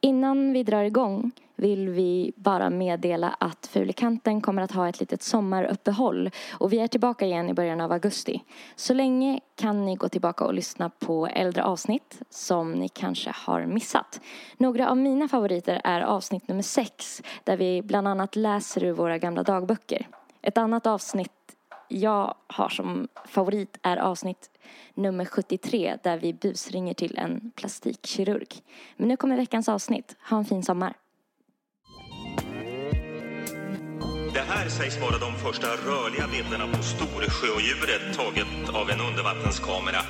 Innan vi drar igång vill vi bara meddela att Fulikanten kommer att ha ett litet sommaruppehåll och vi är tillbaka igen i början av augusti. Så länge kan ni gå tillbaka och lyssna på äldre avsnitt som ni kanske har missat. Några av mina favoriter är avsnitt nummer sex där vi bland annat läser ur våra gamla dagböcker. Ett annat avsnitt jag har som favorit är avsnitt nummer 73 där vi busringer till en plastikkirurg. Men nu kommer veckans avsnitt. Ha en fin sommar. Det här sägs vara de första rörliga bilderna på Storsjöodjuret taget av en undervattenskamera.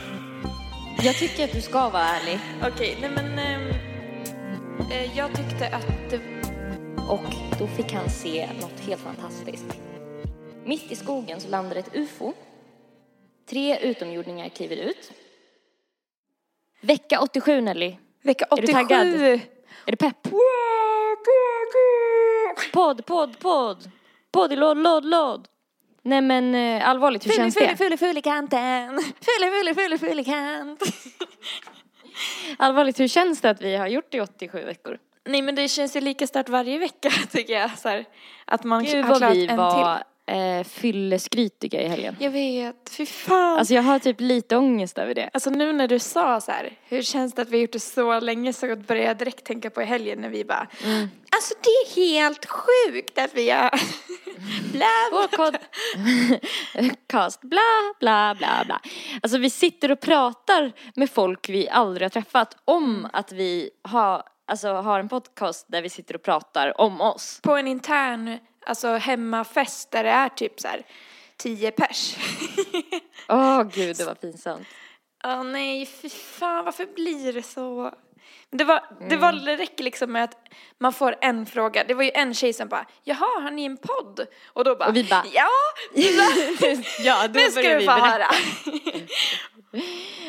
Jag tycker att du ska vara ärlig. Okej, nej men... ehm, eh, jag tyckte att det... Och då fick han se något helt fantastiskt. Mitt i skogen så landar ett UFO. Tre utomjordingar kliver ut. Vecka 87 Nelly. Vecka Är du 87! taggad? Är du pepp? Podd, podd, podd. Podd i låd, låd, låd. Nej men eh, allvarligt, hur känns det? Fulle, fulle, kanten. Fulle, fulle, fulle, fulle kant. Allvarligt, hur känns det att vi har gjort det i 87 veckor? Nej men det känns ju lika stört varje vecka tycker jag. Så här, att man Gud har vad klarat vi en var till. Eh, fylleskrytiga i helgen. Jag vet, fy fan. Alltså jag har typ lite ångest över det. Alltså nu när du sa så här, hur känns det att vi har gjort det så länge så började jag direkt tänka på i helgen när vi bara, alltså det är helt sjukt att vi har bla Vår kod... Cast, bla, bla, bla, bla. Alltså vi sitter och pratar med folk vi aldrig har träffat om att vi har, alltså, har en podcast där vi sitter och pratar om oss. på en intern, alltså hemmafest där det är typ så här tio pers. Åh gud, det var pinsamt. Åh nej, fy fan varför blir det så? Det, var, det, var, Mm. det räcker liksom med att man får en fråga. Det var ju en tjej som bara, jaha, har ni en podd? Och då bara, Och vi bara, ja, ja, då nu ska vi få höra.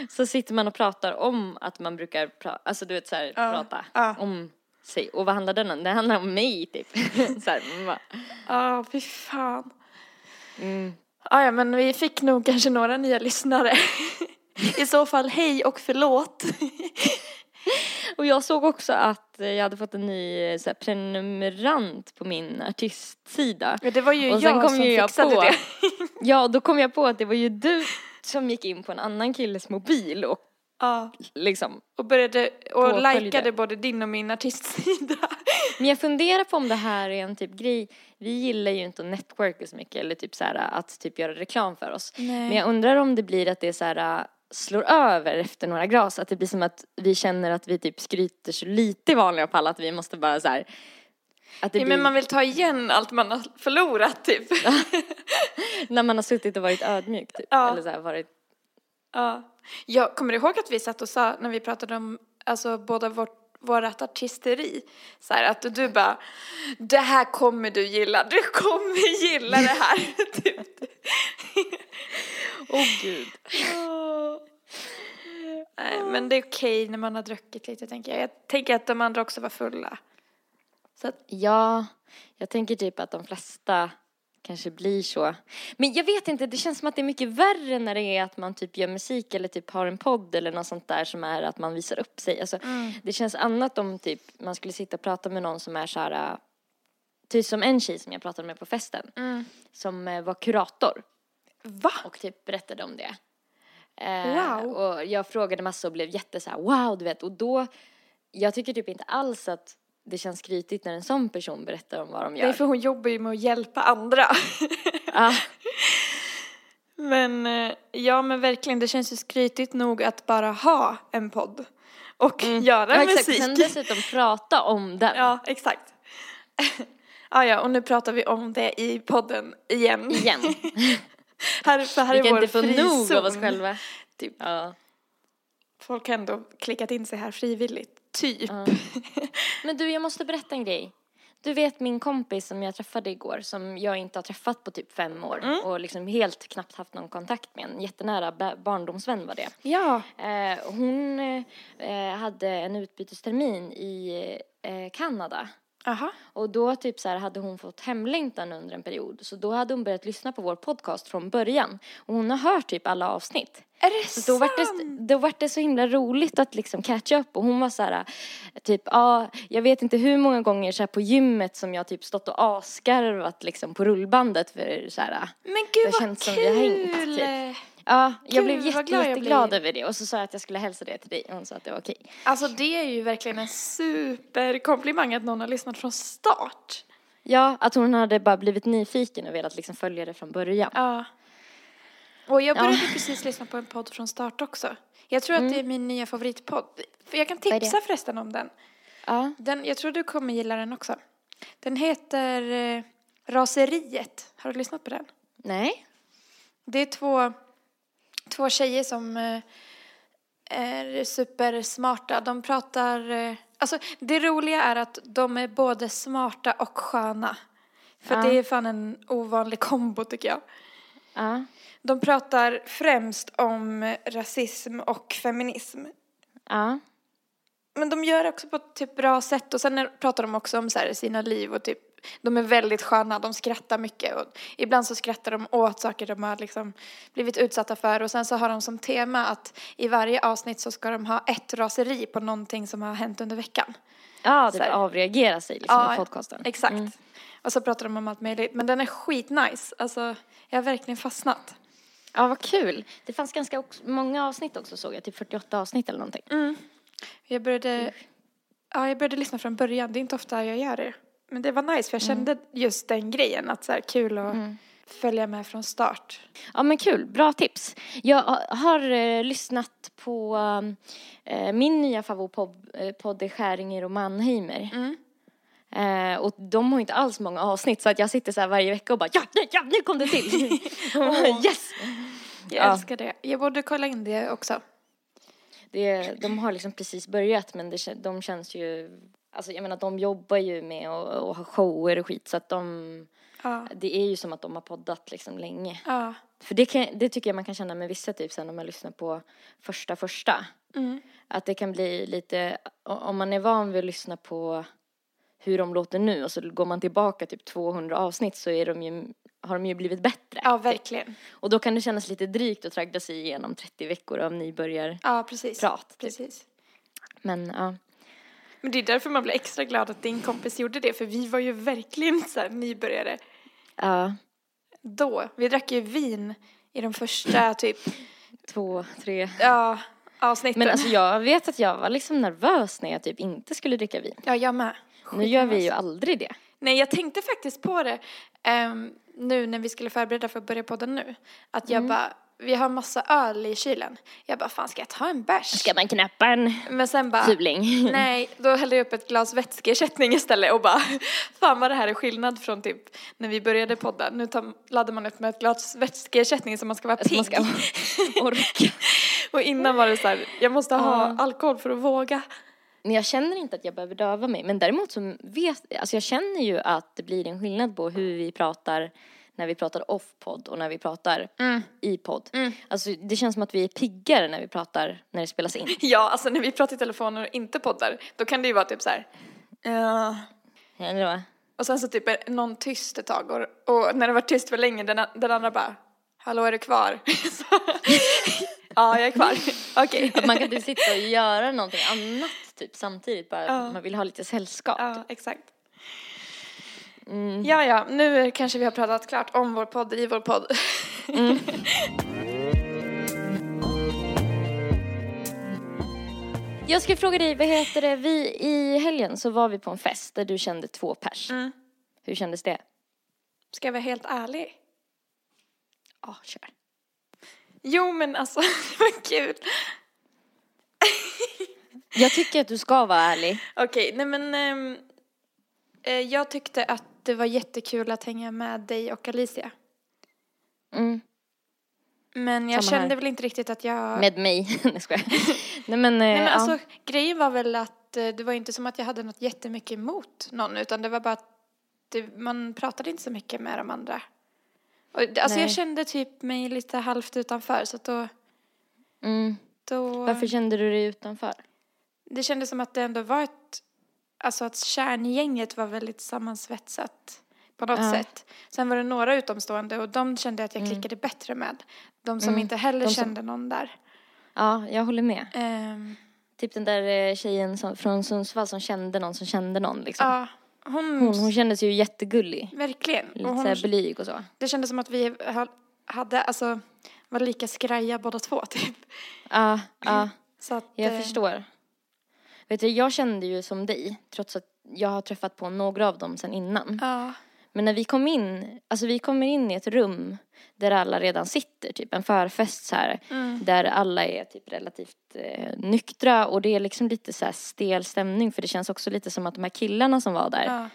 Så sitter man och pratar om att man brukar prata, alltså du vet så här, prata ja. om sig. Och vad handlar den om? Det handlar om mig typ. så här, man bara, Ja, fy fan. mm. Ah, ja, men vi fick nog kanske några nya lyssnare. I så fall hej och förlåt. Och jag såg också att jag hade fått en ny så här, prenumerant på min artistsida. Ja, det var ju Och jag kom som jag fixade på- det. Ja, då kom jag på att det var ju du som gick in på en annan killes mobil och Ja, liksom. och började och likade både din och min artistsida. Men jag funderar på om det här är en typ grej. Vi gillar ju inte att networka så mycket eller typ så här att typ göra reklam för oss. Nej. Men jag undrar om det blir att det så här äh, slår över efter några glas. Att det blir som att vi känner att vi typ skryter så lite i vanliga fall att vi måste bara så här. Att det Nej, blir, men man vill ta igen allt man har förlorat typ. när man har suttit och varit ödmjuk typ. Ja. Eller så här varit. Ja. Jag kommer ihåg att vi satt och sa när vi pratade om alltså båda vårt vårat artisteri. Så här, att du bara, det här kommer du gilla, du kommer gilla det här. typ. Åh gud. Åh. Nej, men det är okej när man har druckit lite tänker jag. Jag tänker att de andra också var fulla. Så att, Ja, jag tänker typ att de flesta kanske blir så. Men jag vet inte, det känns som att det är mycket värre när det är att man typ gör musik eller typ har en podd eller något sånt där som är att man visar upp sig. Alltså, det känns annat om typ man skulle sitta och prata med någon som är så här, äh, typ som en tjej som jag pratade med på festen, som eh, var kurator va? och typ berättade om det. Eh, Wow. Och jag frågade massa och blev jätte så här, wow, du vet. Och då, jag tycker typ inte alls att det känns skrytigt när en sån person berättar om vad de gör. Nej, för hon jobbar ju med att hjälpa andra. Ah, Men eh, ja, men verkligen, det känns ju skrytigt nog att bara ha en podd och göra ja, exakt. musik. Sen dessutom prata om den. Ja, exakt. ah, ja, och nu pratar vi om det i podden igen. Igen. här, för här Vi är kan vår inte få nog av oss själva. Typ. Ja. Folk har ändå klickat in sig här frivilligt. Typ. Men du, jag måste berätta en grej. Du vet min kompis som jag träffade igår som jag inte har träffat på typ fem år och liksom helt knappt haft någon kontakt med. En jättenära ba- barndomsvän var det. Ja. Eh, hon eh, hade en utbytestermin i eh, Kanada. Aha. Och då typ så här hade hon fått hemlängtan under en period. Så då hade hon börjat lyssna på vår podcast från början. Och hon har hört typ alla avsnitt. Är det Så då var, det, sant? då det så himla roligt att liksom catcha upp och hon var så här, typ, ja, jag vet inte hur många gånger så här på gymmet som jag typ stått och asgarvat liksom på rullbandet för så här, Men gud det vad känns som kul! vi har hängt, typ. Ja, jag Gud, blev jätte, glad jätteglad över det och så sa jag att jag skulle hälsa det till dig och hon sa att det var okej. Alltså det är ju verkligen en superkomplimang att någon har lyssnat från start. Ja, att hon hade bara blivit nyfiken och velat liksom följa det från början. Ja. Och jag Ja. började precis lyssna på en podd från start också. Jag tror att det är min nya favoritpodd. För jag kan Mm. tipsa förresten om den. Ja, den. Jag tror du kommer gilla den också. Den heter eh, Raseriet. Har du lyssnat på den? nej. Det är två, två tjejer som eh, är supersmarta. De pratar... Eh, alltså det roliga är att de är både smarta och sköna. För Ja. det är fan en ovanlig kombo tycker jag. Ja, De pratar främst om rasism och feminism. ja, Men de gör det också på ett typ bra sätt och sen pratar de också om så här, sina liv och typ de är väldigt sköna, de skrattar mycket och ibland så skrattar de åt saker de har liksom blivit utsatta för och sen så har de som tema att i varje avsnitt så ska de ha ett raseri på någonting som har hänt under veckan. ja typ avreagera sig liksom i podcasten. Exakt. Mm. Och så pratar de om allt möjligt men den är skitnice, alltså jag har verkligen fastnat. Ja, vad kul. Det fanns ganska många avsnitt också såg jag, typ 48 avsnitt eller någonting. Jag började, ja, jag började lyssna från början. Det är inte ofta jag gör det. Men det var nice för jag kände just den grejen. Att så här, kul att följa med från start. Ja men kul, bra tips. Jag har- eh, lyssnat på eh, min nya favoritpodd eh, podd är Skäringer och Mannheimer. Eh, och de har inte alls många avsnitt så att jag sitter så här varje vecka och bara ja, ja, ja nu kom det till. yes! Jag Ja. älskar det. Jag borde kolla in det också. Det, de har liksom precis börjat men det, de känns ju, alltså jag menar de jobbar ju med att och ha shower och skit så att de, Ja. det är ju som att de har poddat liksom länge. Ja. För det, kan, det tycker jag man kan känna med vissa typ sen när man lyssnar på första första. Mm. Att det kan bli lite, om man är van vid att lyssna på hur de låter nu och så går man tillbaka typ 200 avsnitt så är de ju, har de ju blivit bättre. ja, verkligen. Och då kan det kännas lite drygt att traggla sig igenom 30 veckor av nybörjarprat. Ja, precis. typ. Precis. Men ja. Men det är därför man blir extra glad att din kompis gjorde det. För vi var ju verkligen så här nybörjare Ja, då. Vi drack ju vin i de första typ, två, tre. ja, avsnitten. Men alltså jag vet att jag var liksom nervös när jag typ inte skulle dricka vin. Ja, jag med. Nu gör vi ju aldrig det. Nej, jag tänkte faktiskt på det ehm, nu när vi skulle förbereda för att börja podden nu. Att Mm. jag bara, vi har massa öl i kylen. Jag bara, fan ska jag ta en bärs? Ska man knäppa en Men sen bara, fuling? nej, då hällde jag upp ett glas vätskeersättning istället och bara, fan vad det här är skillnad från typ när vi började podda. Nu tar, laddar man upp med ett glas vätskeersättning så man ska vara pigg. man ska orka. och innan var det så här, jag måste ha alkohol för att våga. Men jag känner inte att jag behöver döva mig. Men däremot så vet, alltså jag känner ju att det blir en skillnad på hur vi pratar när vi pratar off-podd och när vi pratar i podd. Alltså det känns som att vi är piggare när vi pratar när det spelas in. Ja, alltså när vi pratar i telefonen och inte poddar, då kan det ju vara typ så här, ja. Eller vad? Och sen så typ är någon tyst ett tag och, och när det var tyst för länge den, den andra bara Hallå är du kvar? Ja jag är kvar. Okej. Att man kan typ sitta och göra någonting annat typ samtidigt. Bara Ja. man vill ha lite sällskap. Ja exakt. Mm. Ja ja, nu kanske vi har pratat klart om vår podd i vår podd. Jag ska fråga dig, vad heter det? Vi i helgen så var vi på en fest där du kände två pers. Mm. Hur kändes det? Ska jag vara helt ärlig? Ja, kör. Jo men alltså, det var kul. Jag tycker att du ska vara ärlig. Okej, nej men eh, jag tyckte att det var jättekul att hänga med dig och Alicia. Mm. Men jag Samma här. kände väl inte riktigt att jag... Med mig. Nej, skojar. Nej men, Nej eh, men ja. alltså grejen var väl att eh, det var inte som att jag hade något jättemycket emot någon utan det var bara att det, man pratade inte så mycket med de andra. Och, alltså Nej. jag kände typ mig lite halvt utanför så att då, Mm. då Varför kände du dig utanför? det kändes som att det ändå var ett, alltså att kärngänget var väldigt sammansvetsat på något Ja. sätt. Sen var det några utomstående och de kände att jag klickade bättre med. De som Mm. inte heller som- kände någon där. Ja, jag håller med. Ehm, Typ den där eh, tjejen som, från Sundsvall som kände någon som kände någon liksom. ja, hon, Hon, hon kändes ju jättegullig. verkligen. Lite Och hon, såhär blyg och så. det kändes som att vi ha- hade, alltså, var lika skraja båda två typ. Ja, ja. Så att, Jag eh, förstår. Vet du, jag kände ju som dig, trots att jag har träffat på några av dem sen innan. Ja, Men när vi kom in, alltså vi kommer in i ett rum där alla redan sitter, typ en förfest så här, Mm. där alla är typ relativt eh, nyktra och det är liksom lite så här stel stämning för det känns också lite som att de här killarna som var där ja.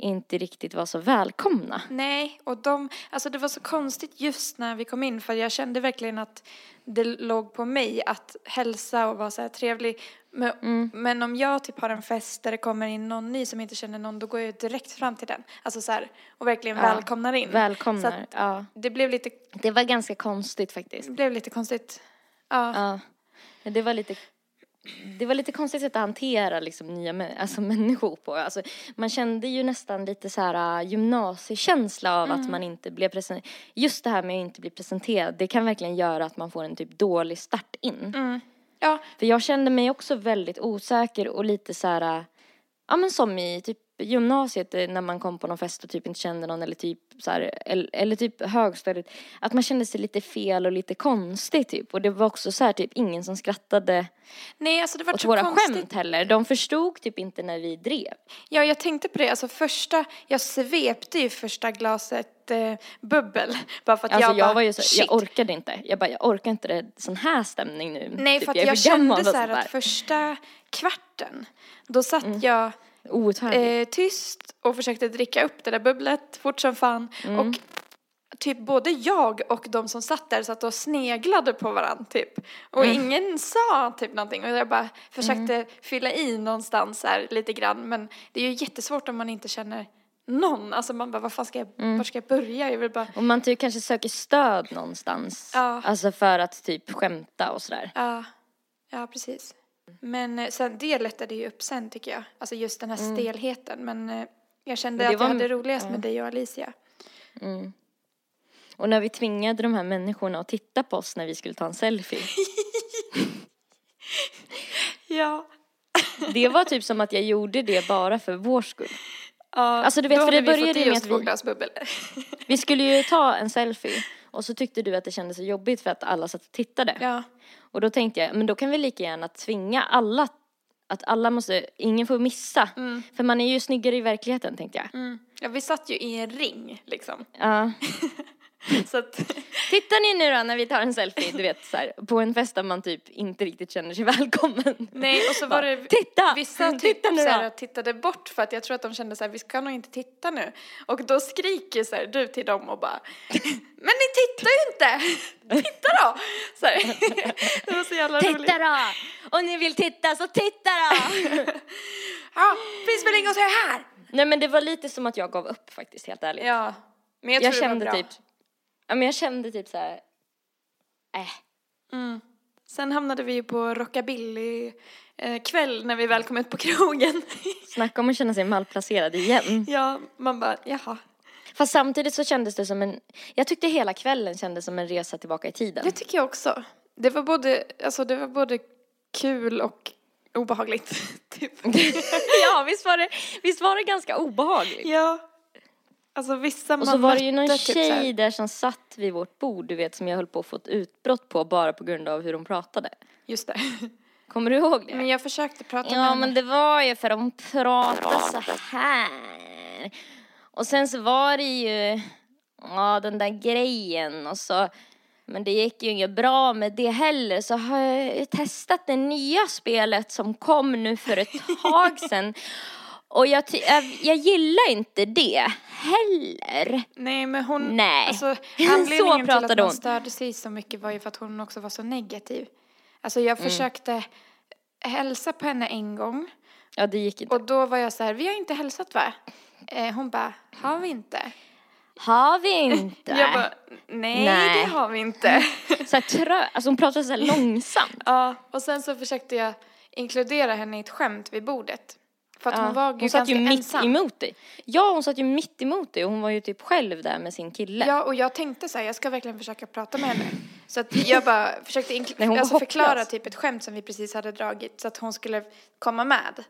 Inte riktigt var så välkomna. Nej, och de, alltså det var så konstigt just när vi kom in för jag kände verkligen att det låg på mig att hälsa och vara så här trevlig. Men, Mm. men om jag typ har en fest där det kommer in någon ny som inte känner någon då går jag direkt fram till den. Alltså så här, och verkligen Ja, välkomnar in. Så Välkomnar, att ja. det blev lite, Det var ganska konstigt faktiskt. det blev lite konstigt. Ja. Ja. Det var lite det var lite konstigt sätt att hantera liksom nya alltså, människor på. Alltså, man kände ju nästan lite så här äh, gymnasiekänsla av att man inte blev presenterad. Just det här med att inte bli presenterad, det kan verkligen göra att man får en typ dålig start in. Mm. Ja, För jag kände mig också väldigt osäker och lite så här, äh, ja men som i typ gymnasiet eh, när man kom på någon fest och typ inte kände någon eller typ så här, eller, eller typ högstadiet. Att man kände sig lite fel och lite konstig typ. Och det var också så här typ ingen som skrattade nej alltså det var åt så våra konstigt. skämt heller. De förstod typ inte när vi drev. Ja, jag tänkte på det. Alltså första, jag svepte ju första glaset eh, bubbel. Bara för att Alltså jag, jag, bara, var ju så, shit. jag orkade inte. Jag bara, jag orkar inte det, sån här stämning nu. Nej, Typ, för att jag, gammal kände så här att första kvarten, då satt Mm. jag. Eh, tyst och försökte dricka upp det där bubblet fort som fan. Mm. Och typ både jag och de som satt där satt och sneglade på varandra typ. Och Mm. ingen sa typ någonting och jag bara försökte fylla i någonstans här lite grann. Men det är ju jättesvårt om man inte känner någon. Alltså man bara, vad fan ska jag, Mm. var ska jag börja? Jag vill bara, Och man typ kanske söker stöd någonstans. Ja. Alltså för att typ skämta och sådär. ja, ja precis. Men eh, sen, det lättade ju upp sen tycker jag. Alltså just den här stelheten. Men eh, jag kände Men det att jag var- hade roligast med dig och Alicia. Och när vi tvingade de här människorna att titta på oss när vi skulle ta en selfie. Ja. Det var typ som att jag gjorde det bara för vår skull. ja Alltså, du vet, för det började ju med att vi-. Vi skulle ju ta en selfie och så tyckte du att det kändes så jobbigt för att alla satt och tittade. ja. Och då tänkte jag, men då kan vi lika gärna tvinga alla att alla måste, ingen får missa. För man är ju snyggare i verkligheten tänkte jag. Mm. ja, vi satt ju i en ring liksom. Ja. Så att, Tittar ni nu då när vi tar en selfie, du vet så här, på en fest där man typ inte riktigt känner sig välkommen. nej, och så var det Titta! vissa typ Titta nu så då! här, tittade bort för att jag tror att de kände så här, vi ska nog inte titta nu. Och då skriker så här, du till dem och bara, men ni tittar ju inte! Titta då! Så här. Det var så jävla roligt. Titta då! Om ni vill titta så titta då! Ja, finns väl inget att säga här? Nej men det var lite som att jag gav upp faktiskt, helt ärligt. Ja, men jag, jag tror det kände typ, ja men jag kände typ så här. äh. Mm. Sen hamnade vi ju på rockabilly eh, kväll när vi väl kom ut på krogen. Snacka om att känna sig malplacerad igen. ja, man bara, jaha. Fast samtidigt så kändes det som en, jag tyckte hela kvällen kändes som en resa tillbaka i tiden. Det tycker jag också. Det var både, alltså det var både kul och obehagligt. typ. ja visst var, det, visst var det ganska obehagligt. ja. Alltså vissa Och så man var det ju någon typ tjej där som satt vid vårt bord, du vet, som jag höll på att få ett utbrott på bara på grund av hur hon pratade. Just det. Kommer du ihåg det? Men jag försökte prata med Ja, henne. men det var ju för hon pratade så här. Och sen så var det ju, ja den där grejen och så, men det gick ju inget bra med det heller. Så har jag testat det nya spelet som kom nu för ett tag sedan. Och jag, jag, jag gillar inte det heller. Nej, men hon... Nej. Alltså, Så anledningen till att pratade man hon. störde sig så mycket var ju för att hon också var så negativ. Alltså jag Mm. försökte hälsa på henne en gång Ja, det gick inte. och då var jag så här, vi har inte hälsat va? Eh, hon bara, har vi inte? Har vi inte? Jag bara, nej, Nej. det har vi inte. Så här trö, alltså hon pratar så långsamt. ja, och sen så försökte jag inkludera henne i ett skämt vid bordet. För att Ja, hon var ju hon satt ju mitt ensam. emot dig. Ja, hon satt ju mitt emot dig och hon var ju typ själv där med sin kille. Ja, och jag tänkte så här, jag ska verkligen försöka prata med henne. Så att jag bara försökte Nej, alltså förklara typ ett skämt som vi precis hade dragit så att hon skulle komma med.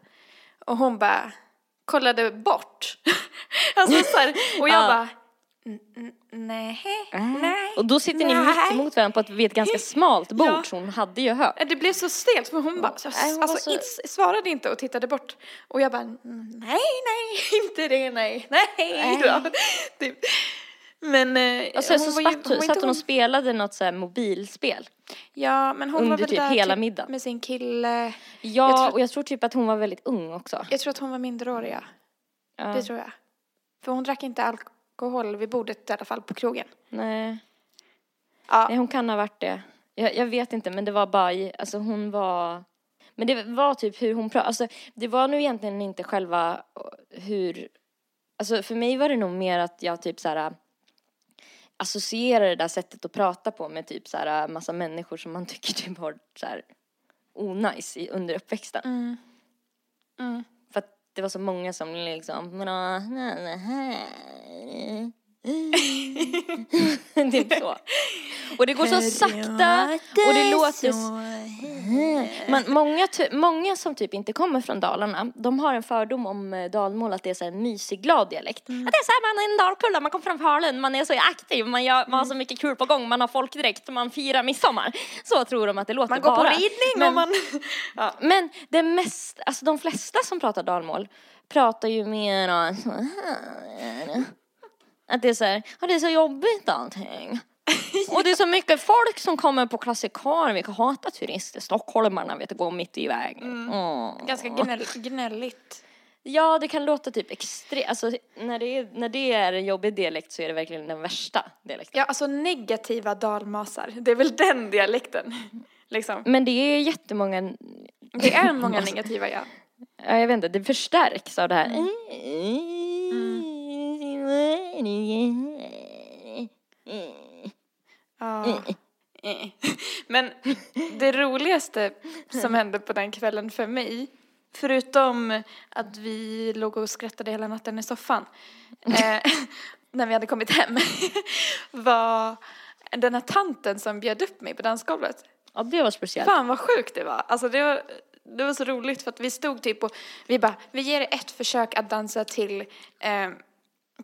Och hon bara kollade bort. alltså så här, och jag Ja. bara, "N- n- nej, nej. Och då sitter ni nej." mitt emot varandra på ett, vid ett ganska smalt bord Ja. så hon hade ju hört. Ja, Det blev så stelt för hon bara, Nej, hon alltså, så- svarade inte och tittade bort. Och jag bara, "Mm, nej, nej, inte det, nej, nej då. Typ. Men eh, Och sen så hon var ju- hon var satt hon och spelade något så här mobilspel. Ja, men hon under var väl typ där hela typ middagen. med sin kille. Ja, Jag tror- och jag tror typ att hon var väldigt ung också. Jag tror att hon var minderårig, ja. Ja. Det tror jag. För hon drack inte alkohol vid bordet i alla fall på krogen. Nej. Ja, Nej, hon kan ha varit det. Jag, jag vet inte, men det var bara, i- alltså hon var, men det var typ hur hon pratade, alltså det var nu egentligen inte själva eh, hur, alltså för mig var det nog mer att jag typ så här associerar det där sättet att prata på med typ så här massa människor som man tycker typ har så här onajs i, under uppväxten. Mm. Mm. Det var så många som liksom, typ så. Och det går så sakta och det låter men många, ty- många som typ inte kommer från Dalarna, de har en fördom om eh, dalmål att det är så en mysig, glad dialekt. Att det är så här, man är en dalkulla, man kommer från Falun, man är så aktiv, man, gör, man har så mycket kul på gång, man har folkdräkt, man firar midsommar. Så tror de att det låter Man går bara. på ridning Men- och man... ja. men det mest, alltså de flesta som pratar dalmål pratar ju mer så här. Att det är så här, ja det är så jobbigt allting. Och det är så mycket folk som kommer på klassikar, vi hatar turister, stockholmarna vet du, går mitt i vägen. Åh. Ganska gnäll, gnälligt. Ja, det kan låta typ extremt, alltså när det, är, när det är en jobbig dialekt så är det verkligen den värsta dialekten. Ja, alltså negativa dalmasar. Det är väl den dialekten. Liksom. Men det är jättemånga, Det är många negativa, ja. ja, jag vet inte, det förstärks av det här. Ja. Men det roligaste som hände på den kvällen för mig, förutom att vi låg och skrattade hela natten i soffan, eh, när vi hade kommit hem, var den här tanten som bjöd upp mig på dansgolvet. Ja, det var speciellt. Fan vad sjukt det var. Alltså det var, det var så roligt för att vi stod typ och vi bara, vi ger ett försök att dansa till, eh,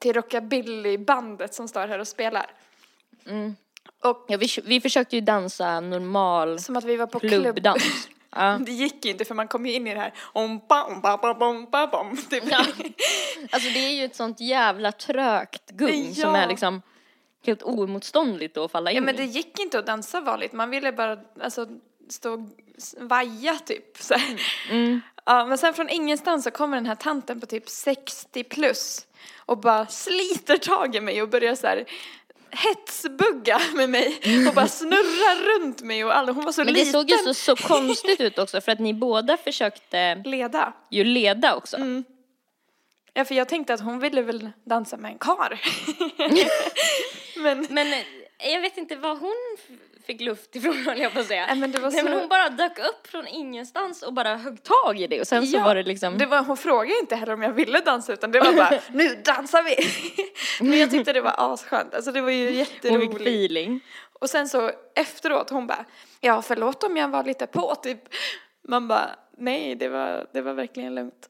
till rockabillybandet som står här och spelar. Och Ja, vi, vi försökte ju dansa normal som att vi var på klubb. klubbdans. Ja. Det gick ju inte för man kom ju in i det här ompa, ompa, ompa, ompa, ompa, typ. Alltså det är ju ett sånt jävla trögt gung som Ja. är liksom helt oemotståndligt att falla in Ja men i. det gick inte att dansa vanligt, man ville bara alltså, stå och vaja typ. Så. Mm. Ja, men sen från ingenstans så kommer den här tanten på typ 60 plus och bara sliter tag i mig och börjar så här hetsbugga med mig och bara snurra runt mig och alla, hon var så Men det liten. såg ju så, så konstigt ut också för att ni båda försökte Leda. ju leda också. Mm. Ja, för jag tänkte att hon ville väl dansa med en kar. men Men eh, jag vet inte vad hon fick luft ifrån höll jag på att säga. Nej, men det var Nej, men så- hon bara dök upp från ingenstans och bara högg tag i det och sen så Ja, var det liksom Det var, hon frågade inte heller om jag ville dansa utan det var bara nu dansar vi. Men jag tyckte det var asskönt, alltså det var ju hon fick jätteroligt. feeling. Och sen så efteråt hon bara, ja förlåt om jag var lite på typ. Man bara, nej det var, det var verkligen lugnt.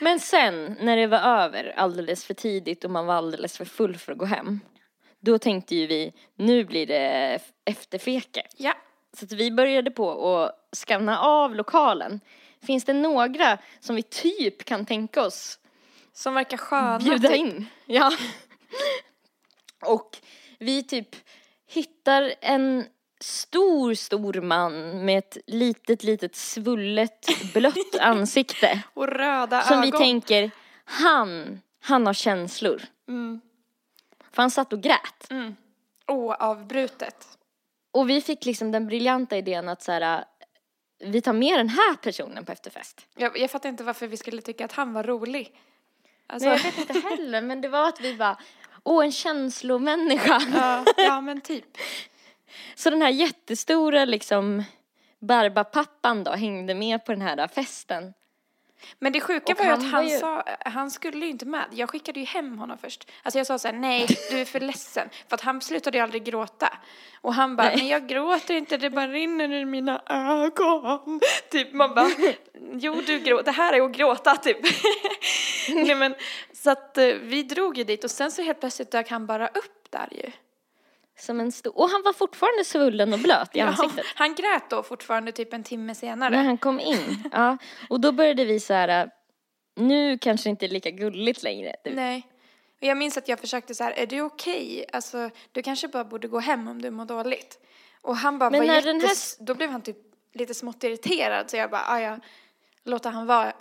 Men sen när det var över alldeles för tidigt och man var alldeles för full för att gå hem. Då tänkte ju vi, nu blir det efterfeke. ja. Så att vi började på att skanna av lokalen. Finns det några som vi typ kan tänka oss Som verkar sköna. bjuda typ. in? Ja. Och vi typ hittar en stor, stor man med ett litet, litet svullet blött ansikte. Och röda Som ögon. vi tänker, han, han har känslor. Mm. För han satt och grät. Oavbrutet. Och vi fick liksom den briljanta idén att så här, vi tar med den här personen på efterfest. Jag, jag fattar inte varför vi skulle tycka att han var rolig. Alltså, Nej, jag vet inte heller, men det var att vi bara, åh, en känslomänniska. ja, ja, men typ. Så den här jättestora liksom Barbapappan då hängde med på den här festen. Men det sjuka Och var ju att han ju- sa, han skulle ju inte med. Jag skickade ju hem honom först. Alltså jag sa så här, nej, du är för ledsen. För att han slutade ju aldrig gråta. Och han bara, Nej. men jag gråter inte, det bara rinner ur mina ögon. Typ, man bara, jo du gråter, det här är att gråta typ. nej men, så att eh, vi drog ju dit och sen så helt plötsligt dök han bara upp där ju. Som en stor, och han var fortfarande svullen och blöt i Ja, ansiktet. han grät då fortfarande typ en timme senare. När han kom in. Ja, och då började vi så här, nu kanske det inte är lika gulligt längre. typ. Nej. Och jag minns att jag försökte så här, är du okej? Alltså, du kanske bara borde gå hem om du mår dåligt. Och han bara Men när jättes... den här- Då blev han typ lite smått irriterad så jag bara, "Ah, ja, låter han vara.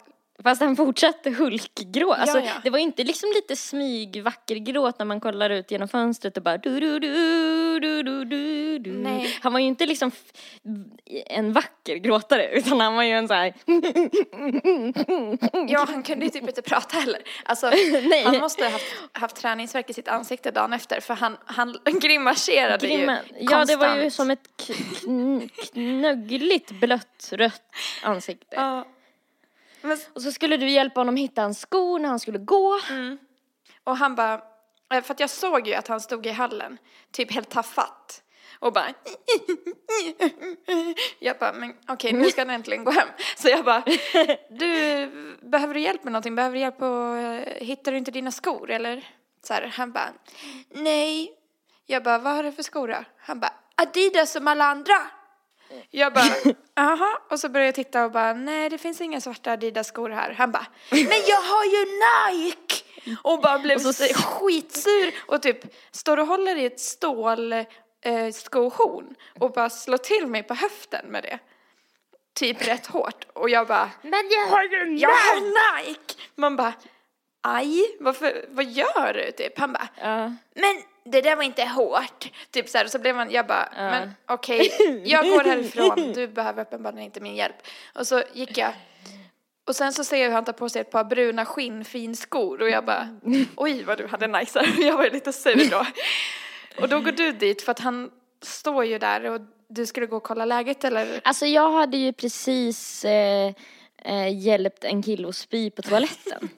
Fast han fortsatte hulkgråt. Alltså, ja. Det var inte liksom lite smyg vacker gråt när man kollar ut genom fönstret och bara du du du du du du du. Nej. Han var ju inte liksom en vacker gråtare utan han var ju en så här. Ja, han kunde ju typ inte prata heller. Alltså, Nej. han måste ha haft, haft träningsvärk i sitt ansikte dagen efter för han, han grimaserade Grimma. ju Ja, det var ju som ett knöggligt blött rött ansikte. Ja. Men, Och så skulle du hjälpa honom hitta en sko när han skulle gå. och han bara, eh, för att jag såg ju att han stod i hallen, typ helt tafatt. Och bara Jag bara, men okej nu ska han äntligen gå hem. Så jag bara, du, behöver du hjälp med någonting? Behöver du hjälp att, eh, hittar du inte dina skor eller? Så här, han bara, nej. Jag bara, vad har du för skor då? Han bara, Adidas som alla andra. Jag bara, aha. Och så började jag titta och bara, nej det finns inga svarta Adidas-skor här. Han bara, men jag har ju Nike! Och bara blev Och så- skitsur och typ står och håller i ett stål eh, skohorn och bara slår till mig på höften med det. Typ rätt hårt. Och jag bara, Men jag har ju jag har Nike! Man bara, aj, varför, vad gör du? Typ. Han bara, Ja. men det där var inte hårt. Typ så här, och så blev man, jag bara, men okej, jag går härifrån, du behöver uppenbarligen inte min hjälp. Och så gick jag, och sen så ser jag hur han tar på sig ett par bruna skinnfinskor och jag bara, oj vad du hade nice här. Jag var lite sur då. Och då går du dit för att han står ju där och du skulle gå och kolla läget eller? Alltså jag hade ju precis eh, eh, hjälpt en kille att spy på toaletten.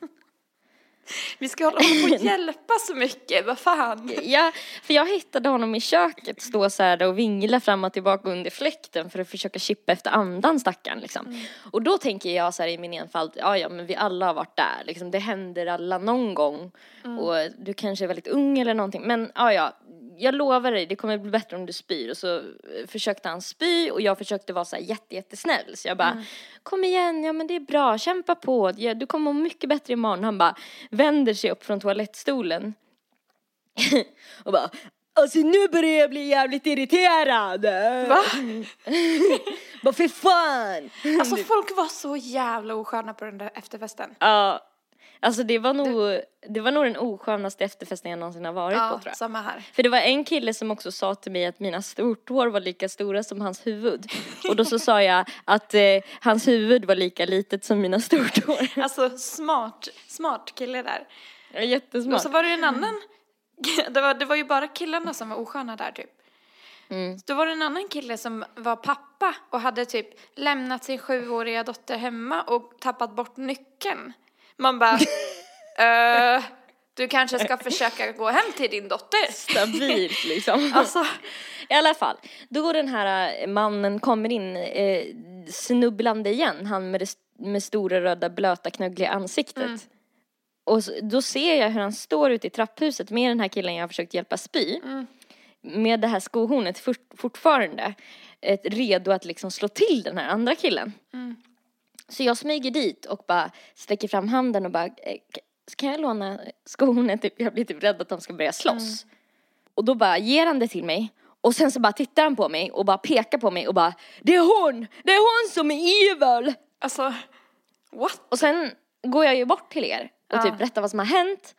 Vi ska hålla på och hjälpa så mycket, vad fan. ja, för jag hittade honom i köket stå så här och vingla fram och tillbaka under fläkten för att försöka chippa efter andan stackaren liksom. Och då tänker jag så här i min enfald, ja ja men vi alla har varit där liksom, det händer alla någon gång. Och du kanske är väldigt ung eller någonting men ja ja, jag lovar dig det kommer bli bättre om du spyr. Och så eh, försökte han spy och jag försökte vara så här jätte, jättesnäll. Så jag bara, kom igen, ja men det är bra, kämpa på, du kommer må mycket bättre imorgon. Han bara vänder sig upp från toalettstolen och bara Alltså nu börjar jag bli jävligt irriterad. Va? Bara för fan. Alltså folk var så jävla osköna på den där efterfesten. Ja. Alltså det var nog, det var nog den oskönaste efterfesten jag någonsin har varit på tror jag. samma här. För det var en kille som också sa till mig att mina stortår var lika stora som hans huvud. Och då så sa jag att eh, hans huvud var lika litet som mina stortår. Alltså smart, smart kille där. Ja, Och Jättesmart. så var det en annan, det var, det var ju bara killarna som var osköna där typ. Mm. Då var det en annan kille som var pappa och hade typ lämnat sin sjuåriga dotter hemma och tappat bort nyckeln. Man bara, eh, du kanske ska försöka gå hem till din dotter. Stabilt liksom. Alltså, I alla fall, då den här eh, mannen kommer in eh, snubblande igen, han med det med stora röda blöta knöggliga ansiktet. Och så, då ser jag hur han står ute i trapphuset med den här killen jag har försökt hjälpa spy. Med det här skohornet fort, fortfarande. Ett, redo att liksom slå till den här andra killen. Så jag smyger dit och bara sträcker fram handen och bara, eh, kan jag låna skohornet? Typ, Jag blir typ rädd att de ska börja slåss. Och då bara ger han det till mig. Och sen så bara tittar han på mig och bara pekar på mig och bara, det är hon! Det är hon som är evil! alltså, what? Och sen går jag ju bort till er och typ berättar vad som har hänt.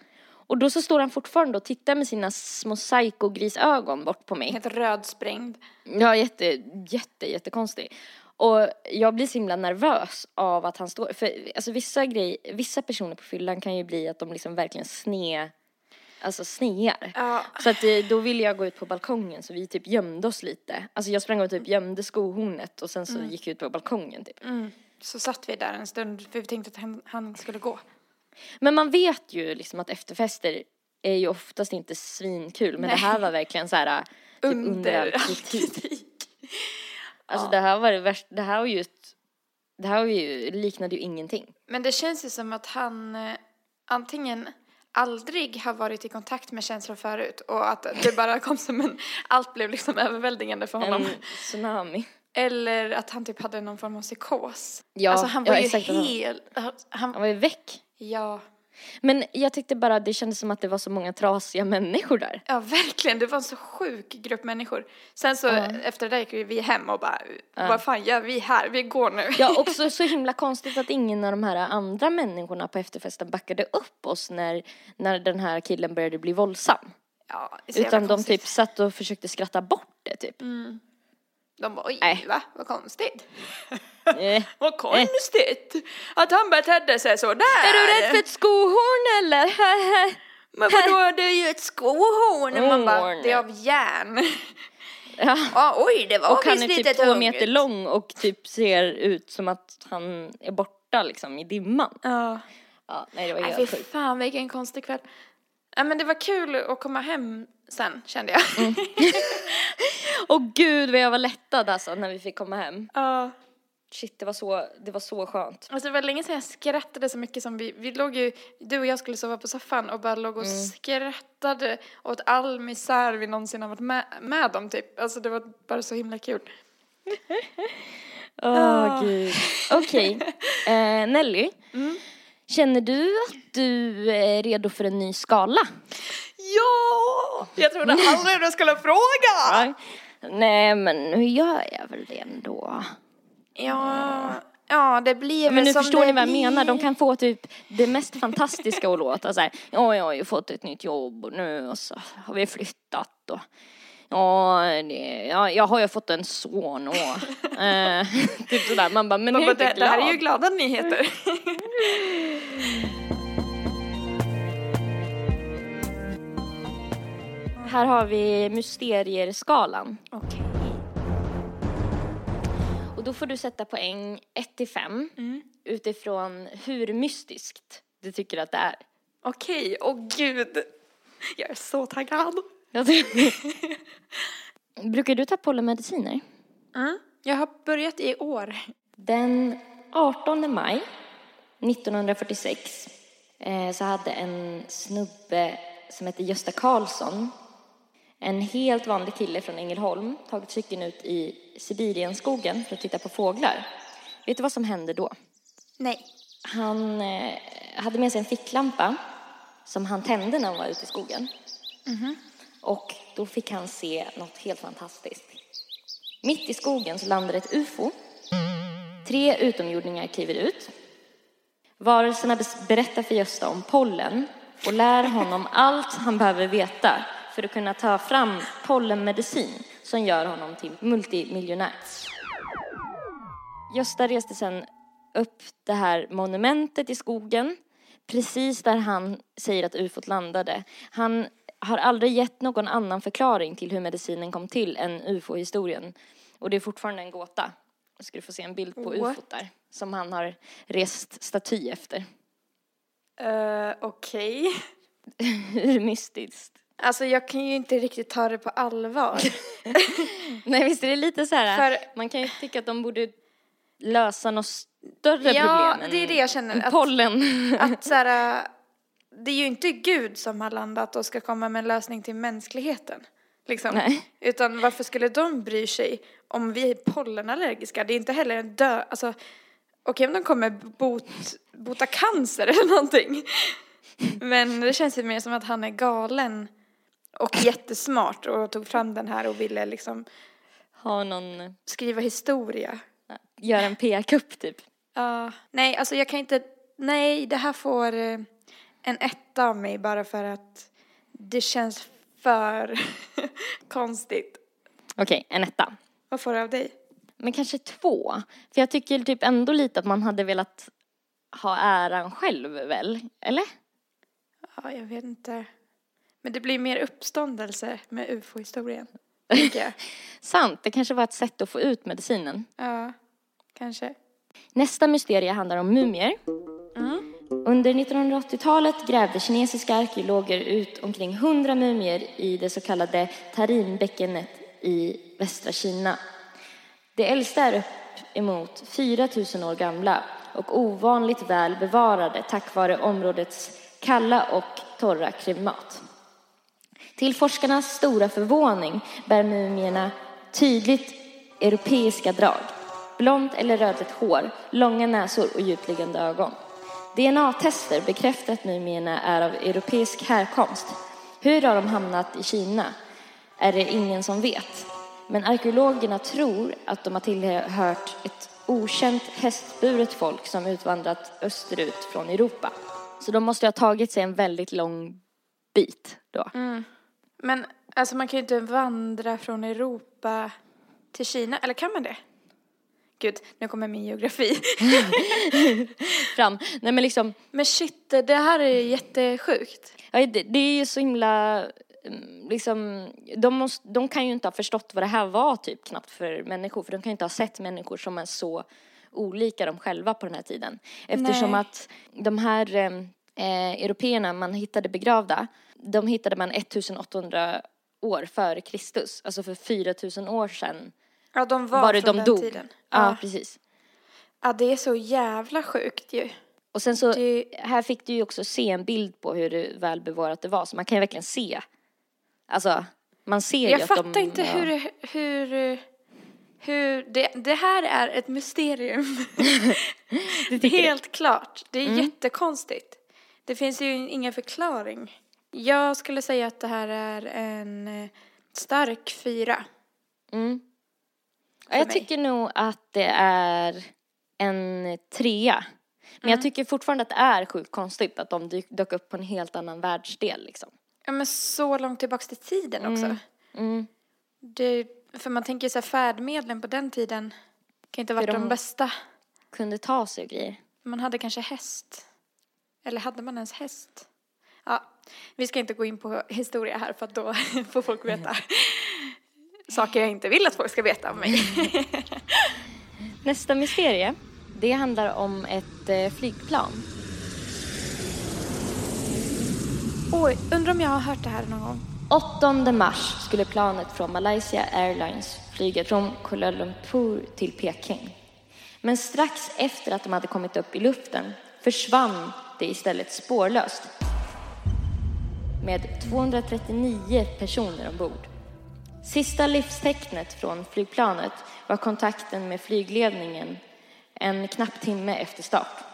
Och då så står han fortfarande och tittar med sina små psykogrisögon bort på mig. Helt rödsprängd. Ja, jätte, jätte, jättekonstig. Och jag blir så himla nervös av att han står, för alltså vissa grejer, vissa personer på fyllan kan ju bli att de liksom verkligen sne, alltså snear. Ja. Så att eh, då ville jag gå ut på balkongen så vi typ gömde oss lite. Alltså jag sprang och typ gömde skohornet och sen så gick jag ut på balkongen typ. Så satt vi där en stund för vi tänkte att han, han skulle gå. Men man vet ju liksom att efterfester är ju oftast inte svinkul men det här var verkligen så här typ under, Under all kritik. kritik. Alltså det här var det värsta, det här var ju ett, det här var ju, liknade ju ingenting. Men det känns ju som att han eh, antingen aldrig har varit i kontakt med känslor förut och att det bara kom som en, allt blev liksom överväldigande för honom. En tsunami. Eller att han typ hade någon form av psykos. Ja, alltså han var ja, ju exakt. helt, Han han, var ju väck. ja, Men jag tyckte bara det kändes som att det var så många trasiga människor där. ja verkligen, det var en så sjuk grupp människor. Sen så efter det där gick vi hem och bara, vad fan gör vi här, vi går nu. Ja, också så himla konstigt att ingen av de här andra människorna på efterfesten backade upp oss när, när den här killen började bli våldsam. Ja, Utan de typ satt och försökte skratta bort det typ. De bara, oj, Nej. va, vad konstigt. Eh. Vad konstigt att han betedde sig så där. Är du rädd för ett skohorn eller? Men vadå, det är ju ett skohorn. Och Man bara, det är av järn. ja. Ja, oj, det var Och han visst är lite typ två tungt. meter lång och typ ser ut som att han är borta liksom i dimman. Ja. Ja, nej det var helt fy sjukt. fan vilken konstig kväll. Ja, men det var kul att komma hem sen, kände jag. Mm. Och gud vad jag var lättad alltså när vi fick komma hem. Ja. Shit, det var så, det var så skönt. Alltså det var länge sedan jag skrattade så mycket som vi, vi låg ju, du och jag skulle sova på soffan och bara låg och Mm. skrattade åt all misär vi någonsin har varit med, med om typ. Alltså det var bara så himla kul. Åh gud. Okej, eh, Nelly. Mm. Känner du att du är redo för en ny skala? Ja! Jag trodde aldrig du skulle fråga! Nej. Nej, men nu gör jag väl det ändå. Ja, ja det blir Men väl nu som förstår det ni vad jag blir. menar. De kan få typ det mest fantastiska att låta så här. Ja, jag har ju fått ett nytt jobb och nu och så har vi flyttat och Ja, det, ja, jag har ju fått en son och eh, typ sådär. Man bara, men Man bara, det, det här är ju glada nyheter. Här har vi mysterierskalan. Okej. Och då får du sätta poäng 1 till 5 Mm. utifrån hur mystiskt du tycker att det är. Okej, åh gud. Jag är så taggad. Brukar du ta pollenmediciner? Mm. Jag har börjat i år. Den 18 maj 1946 eh, så hade en snubbe som hette Gösta Karlsson, en helt vanlig kille från Ängelholm, tagit cykeln ut i Sibirienskogen för att titta på fåglar. Vet du vad som hände då? Nej. Han eh, hade med sig en ficklampa som han tände när han var ute i skogen. Och då fick han se något helt fantastiskt. Mitt i skogen så landade ett UFO. Tre utomjordingar kliver ut. Varelserna berättar för Gösta om pollen och lär honom allt han behöver veta för att kunna ta fram pollenmedicin som gör honom till multimiljonär. Gösta reste sen upp det här monumentet i skogen, precis där han säger att ufot landade. Han har aldrig gett någon annan förklaring till hur medicinen kom till än ufo-historien. Och det är fortfarande en gåta. Jag ska du få se en bild på What? ufot där, som han har rest staty efter. Uh, Okej. Hur mystiskt. Alltså jag kan ju inte riktigt ta det på allvar. Nej, visst är det lite så här, För- man kan ju tycka att de borde lösa något större Ja, problem än det är det jag känner, än att- pollen. Att så här, det är ju inte Gud som har landat och ska komma med en lösning till mänskligheten. Liksom. Nej. Utan varför skulle de bry sig om vi är pollenallergiska? Det är inte heller en dö... Alltså, okej om de kommer bot, bota cancer eller någonting. Men det känns ju mer som att han är galen och jättesmart och tog fram den här och ville liksom Ha någon, skriva historia. göra en PR-kupp typ. Ja, nej, alltså jag kan inte, nej, det här får eh, en etta av mig bara för att det känns för konstigt. Okej, en etta. Vad får du av dig? Men kanske två. För jag tycker typ ändå lite att man hade velat ha äran själv väl? Eller? Ja, jag vet inte. Men det blir mer uppståndelse med ufo-historien. Sant, det kanske var ett sätt att få ut medicinen. Ja, kanske. Nästa mysterie handlar om mumier. Under 1980-talet grävde kinesiska arkeologer ut omkring 100 mumier i det så kallade Tarinbäckenet i västra Kina. De äldsta är uppemot 4 000 år gamla och ovanligt väl bevarade tack vare områdets kalla och torra klimat. Till forskarnas stora förvåning bär mumierna tydligt europeiska drag. Blont eller rödligt hår, långa näsor och djupliggande ögon. DNA-tester bekräftar att mumierna är av europeisk härkomst. Hur har de hamnat i Kina är det ingen som vet. Men arkeologerna tror att de har tillhört ett okänt hästburet folk som utvandrat österut från Europa. Så de måste ha tagit sig en väldigt lång bit då. Mm. Men alltså man kan ju inte vandra från Europa till Kina, eller kan man det? Gud, nu kommer min geografi. Fram. Nej men liksom, Men shit, det här är jättesjukt. ja, det, det är ju så himla mm, liksom, de, måste, de kan ju inte ha förstått vad det här var typ knappt för människor. För de kan ju inte ha sett människor som är så olika dem själva på den här tiden. Eftersom Nej. att de här eh, eh, européerna man hittade begravda, de hittade man 1800 år före Kristus. Alltså för 4000 år sedan Ja, de var, var det från de den dog. tiden. Ja, Ja. precis. ja, det är så jävla sjukt ju. Och sen så, Det- här fick du ju också se en bild på hur välbevarat det var. Så man kan ju verkligen se. Alltså, man ser ju Jag att fattar de, inte ja. hur, hur, hur det, det här är ett mysterium. Tycker det? Helt klart. Det är Mm. jättekonstigt. Det finns ju ingen förklaring. Jag skulle säga att det här är en eh, stark fyra. Mm. Jag mig. tycker nog att det är en trea. Men Mm. jag tycker fortfarande att det är sjukt konstigt att de dök upp på en helt annan världsdel liksom. Ja, men så långt tillbaks till tiden också. Mm. Det, för man tänker så här, färdmedlen på den tiden kan inte ha varit de- de bästa. Kunde ta sig och grejer. Man hade kanske häst. Eller hade man ens häst? Ja, vi ska inte gå in på historia här för att då får folk veta saker jag inte vill att folk ska veta om mig. Nästa mysterie, det handlar om ett eh, flygplan. Oj, undrar om jag har hört det här någon gång. 8 mars skulle planet från Malaysia Airlines flyga från Kuala Lumpur till Peking. Men strax efter att de hade kommit upp i luften försvann det istället spårlöst. Med 239 personer ombord. Sista livstecknet från flygplanet var kontakten med flygledningen en knapp timme efter start.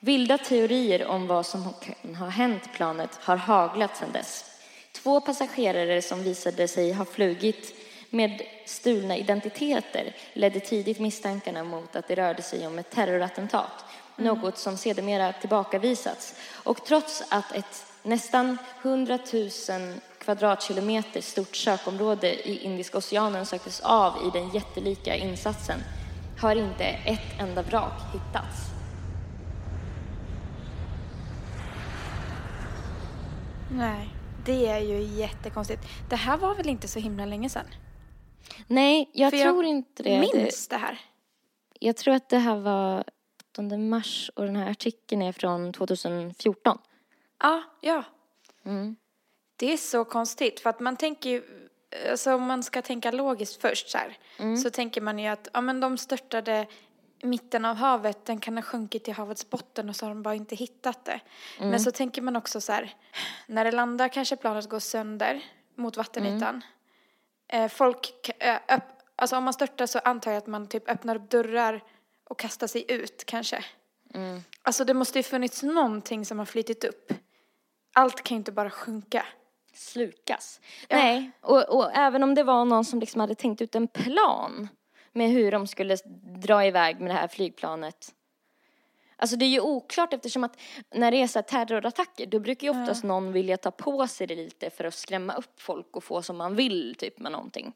Vilda teorier om vad som kan ha hänt planet har haglat sedan dess. Två passagerare som visade sig ha flugit med stulna identiteter ledde tidigt misstankarna mot att det rörde sig om ett terrorattentat, något som sedermera tillbakavisats. Och trots att ett nästan 100 000 kvadratkilometer stort sökområde i Indiska oceanen söktes av i den jättelika insatsen har inte ett enda vrak hittats. Nej, det är ju jättekonstigt. Det här var väl inte så himla länge sedan? Nej, jag För jag tror inte det. det. Minns det här? Jag tror att det här var 8 mars och den här artikeln är från 2014. Ja, ja. Mm. Det är så konstigt för att man tänker ju, alltså om man ska tänka logiskt först så här, så tänker man ju att, ja men de störtade mitten av havet, den kan ha sjunkit till havets botten och så har de bara inte hittat det. Men så tänker man också så här, när det landar kanske planet går sönder mot vattenytan. Eh, folk, eh, öpp, alltså om man störtar så antar jag att man typ öppnar upp dörrar och kastar sig ut kanske. Alltså det måste ju funnits någonting som har flyttit upp. Allt kan ju inte bara sjunka. Slukas. Nej, och, och även om det var någon som liksom hade tänkt ut en plan med hur de skulle dra iväg med det här flygplanet. Alltså det är ju oklart eftersom att när det är så här terrorattacker då brukar ju oftast någon vilja ta på sig det lite för att skrämma upp folk och få som man vill typ med någonting.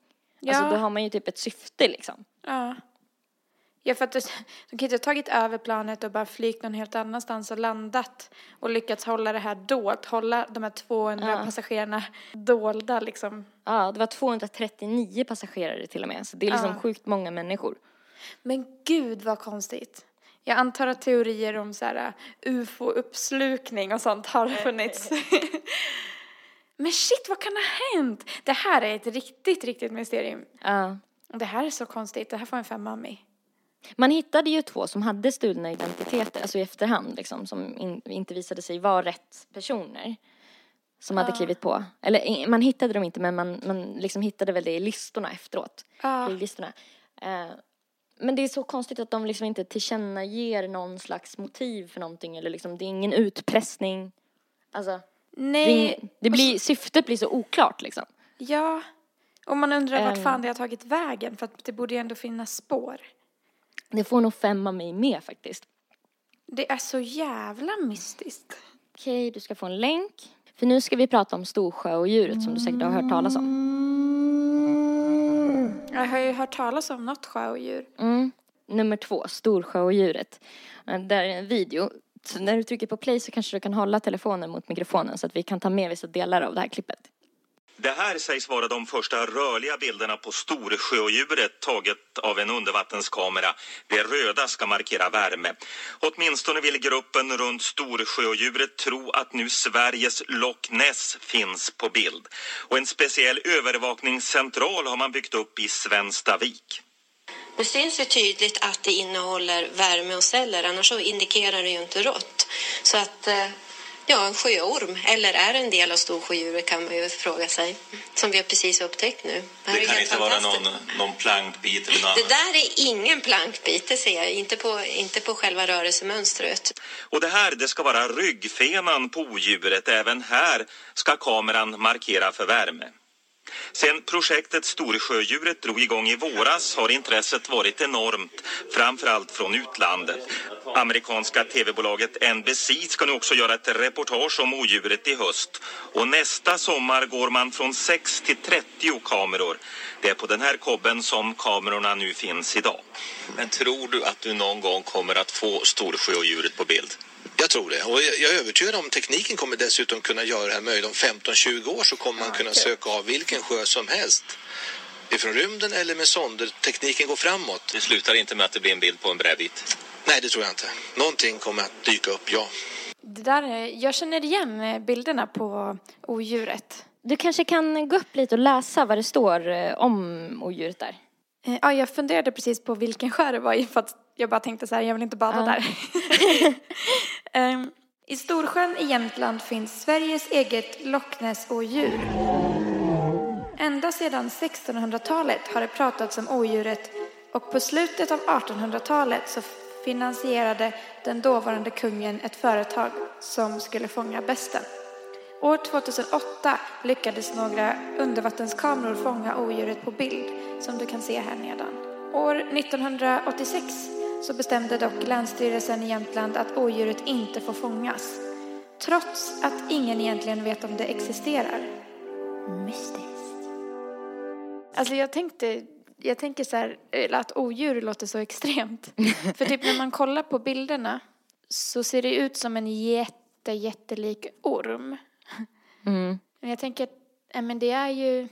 Alltså Ja. då har man ju typ ett syfte liksom. Ja. Ja, för att de kan inte ha tagit över planet och bara flygt någon helt annanstans och landat och lyckats hålla det här dolt, hålla de här 200 Ja. passagerarna dolda liksom. Ja, det var 239 passagerare till och med. Så det är liksom Ja. sjukt många människor. Men gud vad konstigt. Jag antar att teorier om så här ufo-uppslukning och sånt har funnits. Men shit, vad kan ha hänt? Det här är ett riktigt, riktigt mysterium. Ja. Det här är så konstigt. Det här får en femma av mig. Man hittade ju två som hade stulna identiteter, alltså i efterhand liksom, som in, inte visade sig vara rätt personer. Som hade klivit på. Eller i- man hittade dem inte men man, man liksom hittade väl det i listorna efteråt. Ja. Flyglistorna. Eh, men det är så konstigt att de liksom inte tillkännager någon slags motiv för någonting eller liksom det är ingen utpressning. Alltså, det, Nej, ing- det blir, syftet blir så oklart liksom. ja. Och man undrar vart Ehm. fan det har tagit vägen för att det borde ju ändå finnas spår. Det får nog fem av mig med faktiskt. Det är så jävla mystiskt. Okej, du ska få en länk. För nu ska vi prata om storsjöodjuret som du säkert har hört talas om. Jag har ju hört talas om något sjöodjur. Mm. Nummer två, storsjöodjuret. Eh, Där är en video. Så när du trycker på play så kanske du kan hålla telefonen mot mikrofonen så att vi kan ta med vissa delar av det här klippet. Det här sägs vara de första rörliga bilderna på storsjöodjuret taget av en undervattenskamera. Det röda ska markera värme. Åtminstone vill gruppen runt storsjöodjuret tro att nu Sveriges Loch Ness finns på bild. Och en speciell övervakningscentral har man byggt upp i Svenstavik. Det syns ju tydligt att det innehåller värme och celler, annars så indikerar det ju inte rått. Så att, eh, ja, en sjöorm, eller är det en del av storsjödjuret kan man ju fråga sig, som vi har precis upptäckt nu. här är helt fantastiskt. någon plankbit eller något Det där är ingen plankbit, det ser jag, inte på, inte på själva rörelsemönstret. Och det här, det ska vara ryggfenan på odjuret. Även här ska kameran markera för värme. Sen projektet Storsjödjuret drog igång i våras har intresset varit enormt, framförallt från utlandet. Amerikanska tv-bolaget NBC ska nu också göra ett reportage om odjuret i höst. Och nästa sommar går man från 6 till 30 kameror. Det är på den här kobben som kamerorna nu finns idag. Men tror du att du någon gång kommer att få Storsjöodjuret på bild? Jag tror det. Och jag är övertygad om tekniken kommer dessutom kunna göra det här möjligt. Om 15-20 år så kommer man kunna söka av vilken sjö som helst. Ifrån rymden eller med sonder. Tekniken går framåt. Det slutar inte med att det blir en bild på en brädbit. Nej, det tror jag inte. Någonting kommer att dyka upp, ja. Det där är, jag känner igen eh, bilderna på odjuret. Du kanske kan gå upp lite och läsa vad det står eh, om odjuret där. Eh, Ja, jag funderade precis på vilken sjö det var i för att jag bara tänkte så här, jag vill inte bada där. Ehm, I Storsjön i Jämtland finns Sveriges eget Loch Ness-odjur. Ända sedan 1600-talet har det pratats om odjuret och på slutet av 1800-talet så finansierade den dåvarande kungen ett företag som skulle fånga besten. År 2008 lyckades några undervattenskameror fånga odjuret på bild, som du kan se här nedan. År 1986 så bestämde dock Länsstyrelsen i Jämtland att odjuret inte får fångas, trots att ingen egentligen vet om det existerar. Mystiskt. Alltså jag tänkte, jag tänker så här, att odjur låter så extremt. För typ när man kollar på bilderna så ser det ut som en jätte, jättelik orm. Mm. Men jag tänker, men det är ju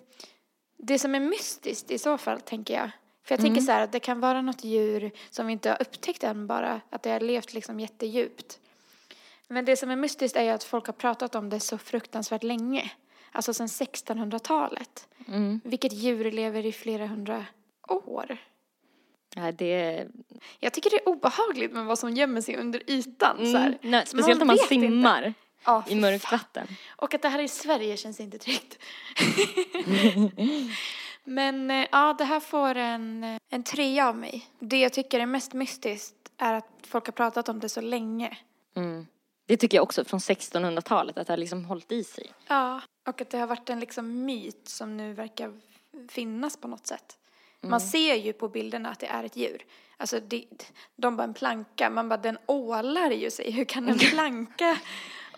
det som är mystiskt i så fall, tänker jag. För jag tänker så här att det kan vara något djur som vi inte har upptäckt än bara, att det har levt liksom jättedjupt. Men det som är mystiskt är ju att folk har pratat om det så fruktansvärt länge. Alltså sedan 1600-talet. Mm. Vilket djur lever i flera hundra år. Ja, det... Jag tycker det är obehagligt med vad som gömmer sig under ytan. Så här. Mm. Nej, speciellt om man vet inte. Ja, i mörkt vatten. Och att det här är i Sverige känns inte tryggt. Men eh, ja, det här får en, eh, en trea av mig. Det jag tycker är mest mystiskt är att folk har pratat om det så länge. Mm. Det tycker jag också från 1600-talet, att det har liksom hållit i sig. Ja, och att det har varit en liksom myt som nu verkar finnas på något sätt. Man ser ju på bilderna att det är ett djur. Alltså det, de bara en planka, man bara den ålar ju sig. Hur kan en planka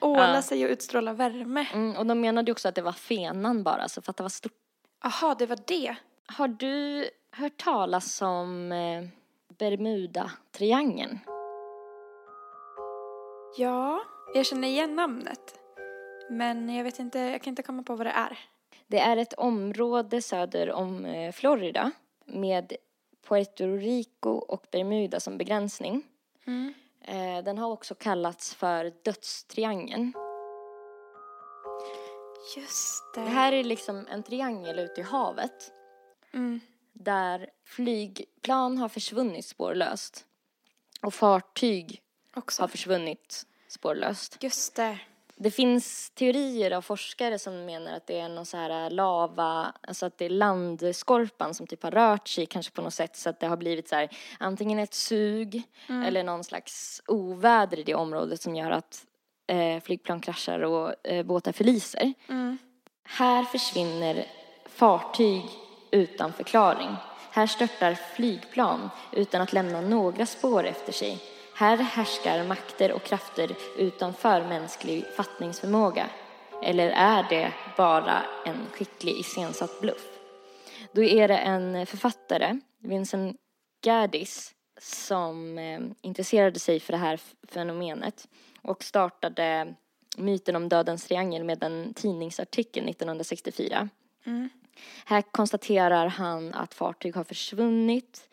åla Ja. sig och utstråla värme? Mm, och de menade ju också att det var fenan bara, så för att det var stort. Jaha, det var det. Har du hört talas om eh, Bermuda-triangeln? Ja, jag känner igen namnet. Men jag vet inte, jag kan inte komma på vad det är. Det är ett område söder om eh, Florida med Puerto Rico och Bermuda som begränsning. Mm. Eh, Den har också kallats för dödstriangeln. Just det. Det här är liksom en triangel ute i havet Mm. där flygplan har försvunnit spårlöst och fartyg Också. har försvunnit spårlöst. Just det. Det finns teorier av forskare som menar att det är någon så här lava, alltså att det är landskorpan som typ har rört sig kanske på något sätt så att det har blivit så här antingen ett sug eller någon slags oväder i det området som gör att eh, flygplan kraschar och eh, båtar förliser. Mm. Här försvinner fartyg utan förklaring. Här störtar flygplan utan att lämna några spår efter sig. Här härskar makter och krafter utanför mänsklig fattningsförmåga. Eller är det bara en skicklig iscensatt bluff? Då är det en författare, Vincent Gaddis, som eh, intresserade sig för det här fenomenet och startade myten om dödens triangel med en tidningsartikel 1964. Här konstaterar han att fartyg har försvunnit.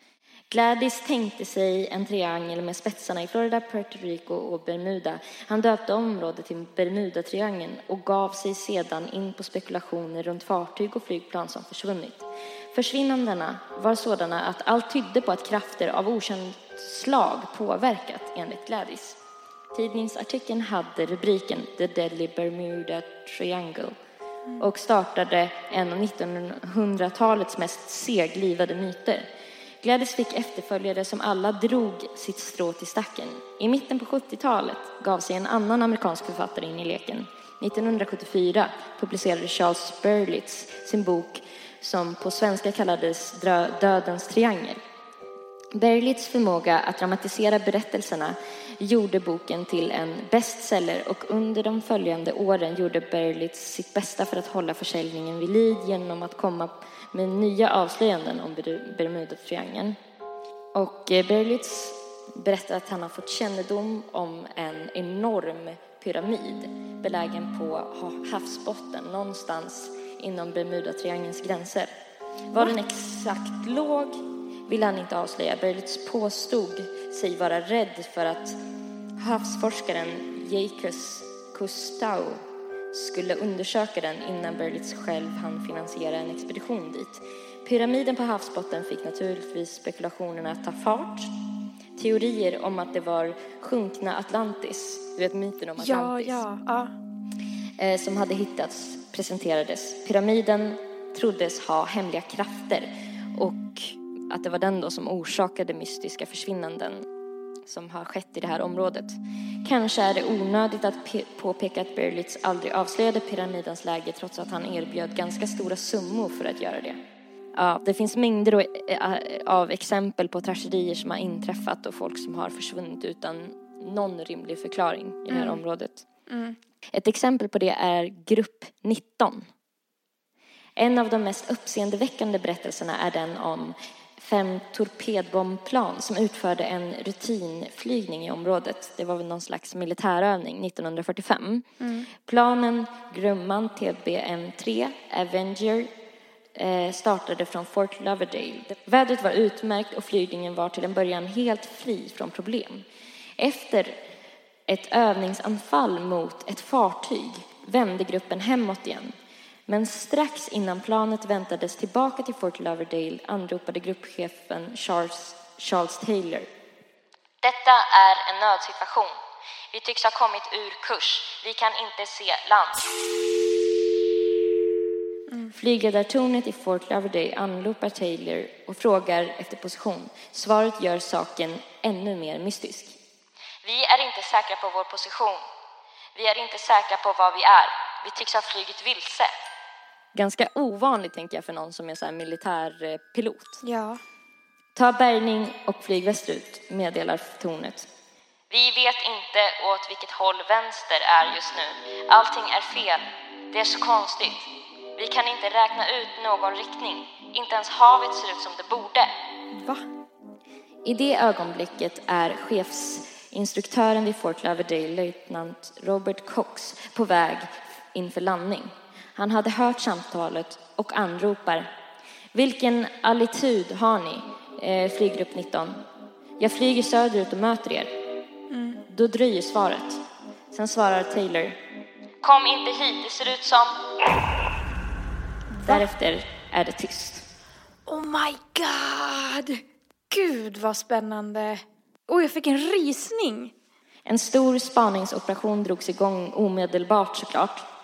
Gladys tänkte sig en triangel med spetsarna i Florida, Puerto Rico och Bermuda. Han döpte området till Bermudatriangeln och gav sig sedan in på spekulationer runt fartyg och flygplan som försvunnit. Försvinnandena var sådana att allt tydde på att krafter av okänt slag påverkat, enligt Gladys. Tidningsartikeln hade rubriken The Deadly Bermuda Triangle och startade en av 1900-talets mest seglivade myter. Gladys fick efterföljare som alla drog sitt strå till stacken. I mitten på 70-talet gav sig en annan amerikansk författare in i leken. 1974 publicerade Charles Berlitz sin bok som på svenska kallades Dödens triangel. Berlitz förmåga att dramatisera berättelserna gjorde boken till en bestseller och under de följande åren gjorde Berlitz sitt bästa för att hålla försäljningen vid liv genom att komma med nya avslöjanden om Bermudatriangeln. Och eh, Berlitz berättar att han har fått kännedom om en enorm pyramid belägen på havsbotten någonstans inom Bermudatriangelns gränser. Var den exakt låg ville han inte avslöja. Berlitz påstod sig vara rädd för att havsforskaren Jacques Cousteau skulle undersöka den innan Berlitz själv hann finansiera en expedition dit. Pyramiden på havsbotten fick naturligtvis spekulationerna att ta fart. Teorier om att det var sjunkna Atlantis, du vet myten om Ja, Atlantis ja, ja. eh, som hade hittats presenterades. Pyramiden troddes ha hemliga krafter och att det var den då som orsakade mystiska försvinnanden som har skett i det här området. Kanske är det onödigt att pe- påpeka att Berlitz aldrig avslöjade pyramidens läge trots att han erbjöd ganska stora summor för att göra det. Ja, det finns mängder då, eh, av exempel på tragedier som har inträffat och folk som har försvunnit utan någon rimlig förklaring i det här området. Ett exempel på det är Grupp 19. En av de mest uppseendeväckande berättelserna är den om fem torpedbombplan som utförde en rutinflygning i området. Det var väl någon slags militärövning 1945. Planen Grumman TBM-3 Avenger eh, startade från Fort Lauderdale. Vädret var utmärkt och flygningen var till en början helt fri från problem. Efter ett övningsanfall mot ett fartyg vände gruppen hemåt igen. Men strax innan planet väntades tillbaka till Fort Lauderdale anropade gruppchefen Charles, Charles Taylor. Detta är en nödsituation. Vi tycks ha kommit ur kurs. Vi kan inte se land. Flygledartornet i Fort Lauderdale anropar Taylor och frågar efter position. Svaret gör saken ännu mer mystisk. Vi är inte säkra på vår position. Vi är inte säkra på var vi är. Vi tycks ha flugit vilse. Ganska ovanligt tänker jag för någon som är så här militärpilot. Ja. Ta bärgning och flyg västerut, meddelar tornet. Vi vet inte åt vilket håll vänster är just nu. Allting är fel. Det är så konstigt. Vi kan inte räkna ut någon riktning. Inte ens havet ser ut som det borde. Va? I det ögonblicket är chefsinstruktören vid Fort Lauderdale, löjtnant Robert Cox, på väg inför landning. Han hade hört samtalet och anropar. Vilken altitud har ni, eh, flyggrupp 19? Jag flyger söderut och möter er. Då dröjer svaret. Sen svarar Taylor. Kom inte hit, det ser ut som... Därefter är det tyst. Oh my god! Gud vad spännande. Oh, jag fick en rysning. En stor spaningsoperation drogs igång omedelbart såklart.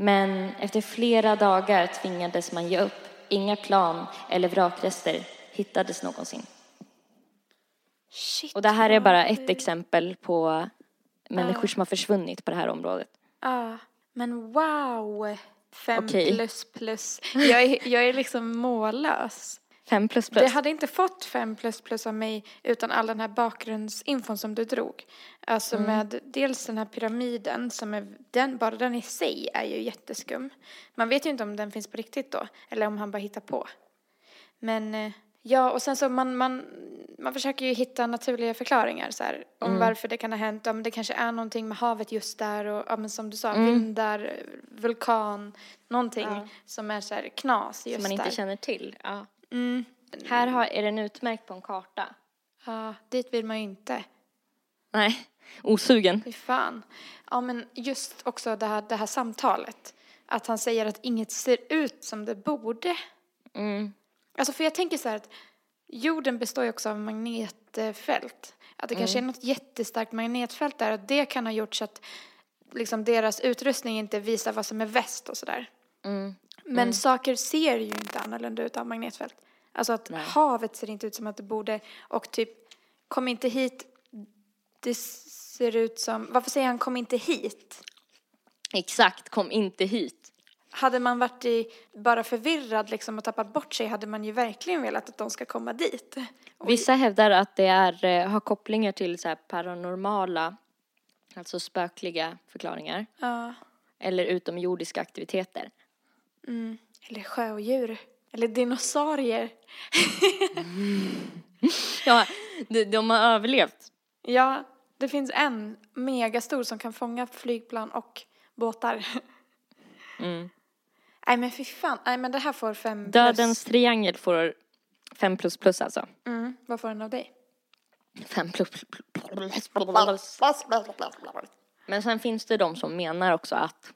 Men efter flera dagar tvingades man ge upp. Inga plan eller vrakrester hittades någonsin. Shit. Och det här är bara ett exempel på människor som har försvunnit på det här området. Ja, men wow. Fem Okej. plus plus. Jag är, jag är liksom mållös. Fem plus plus. Det hade inte fått fem plus plus av mig utan all den här bakgrundsinfon som du drog. Alltså Mm. med dels den här pyramiden som är, den, bara den i sig är ju jätteskum. Man vet ju inte om den finns på riktigt då, eller om han bara hittar på. Men eh, ja, och sen så man, man, man försöker ju hitta naturliga förklaringar så här, om Mm. varför det kan ha hänt. Om det kanske är någonting med havet just där och ja, men som du sa, Mm. vindar, vulkan, någonting som är så här knas just som man inte där. känner till. Ja. Mm. Här har, är den utmärkt på en karta. Ja, dit vill man ju inte. Nej, osugen. Fy fan. Ja, men just också det här, det här samtalet. Att han säger att inget ser ut som det borde. Mm. Alltså för jag tänker så här att jorden består ju också av magnetfält. Att det kanske är något jättestarkt magnetfält där och det kan ha gjort så att liksom deras utrustning inte visar vad som är väst och sådär. Mm. Men saker ser ju inte annorlunda ut av magnetfält. Alltså att Nej. havet ser inte ut som att det borde och typ kom inte hit, det ser ut som, varför säger han kom inte hit? Exakt, kom inte hit. Hade man varit i, bara förvirrad liksom och tappat bort sig hade man ju verkligen velat att de ska komma dit. Vissa hävdar att det är, eh, har kopplingar till så paranormala, alltså spökliga förklaringar. Ja. Eller utomjordiska aktiviteter. Mm. Eller sjödjur. Eller dinosaurier. Ja, de, de har överlevt. Ja, det finns en megastor som kan fånga flygplan och båtar. Mm. Nej men fy fan, nej men det här får fem plus. Dödens triangel får fem plus plus alltså. Mm, vad får den av dig? Fem plus plus. Men sen finns det de som menar också att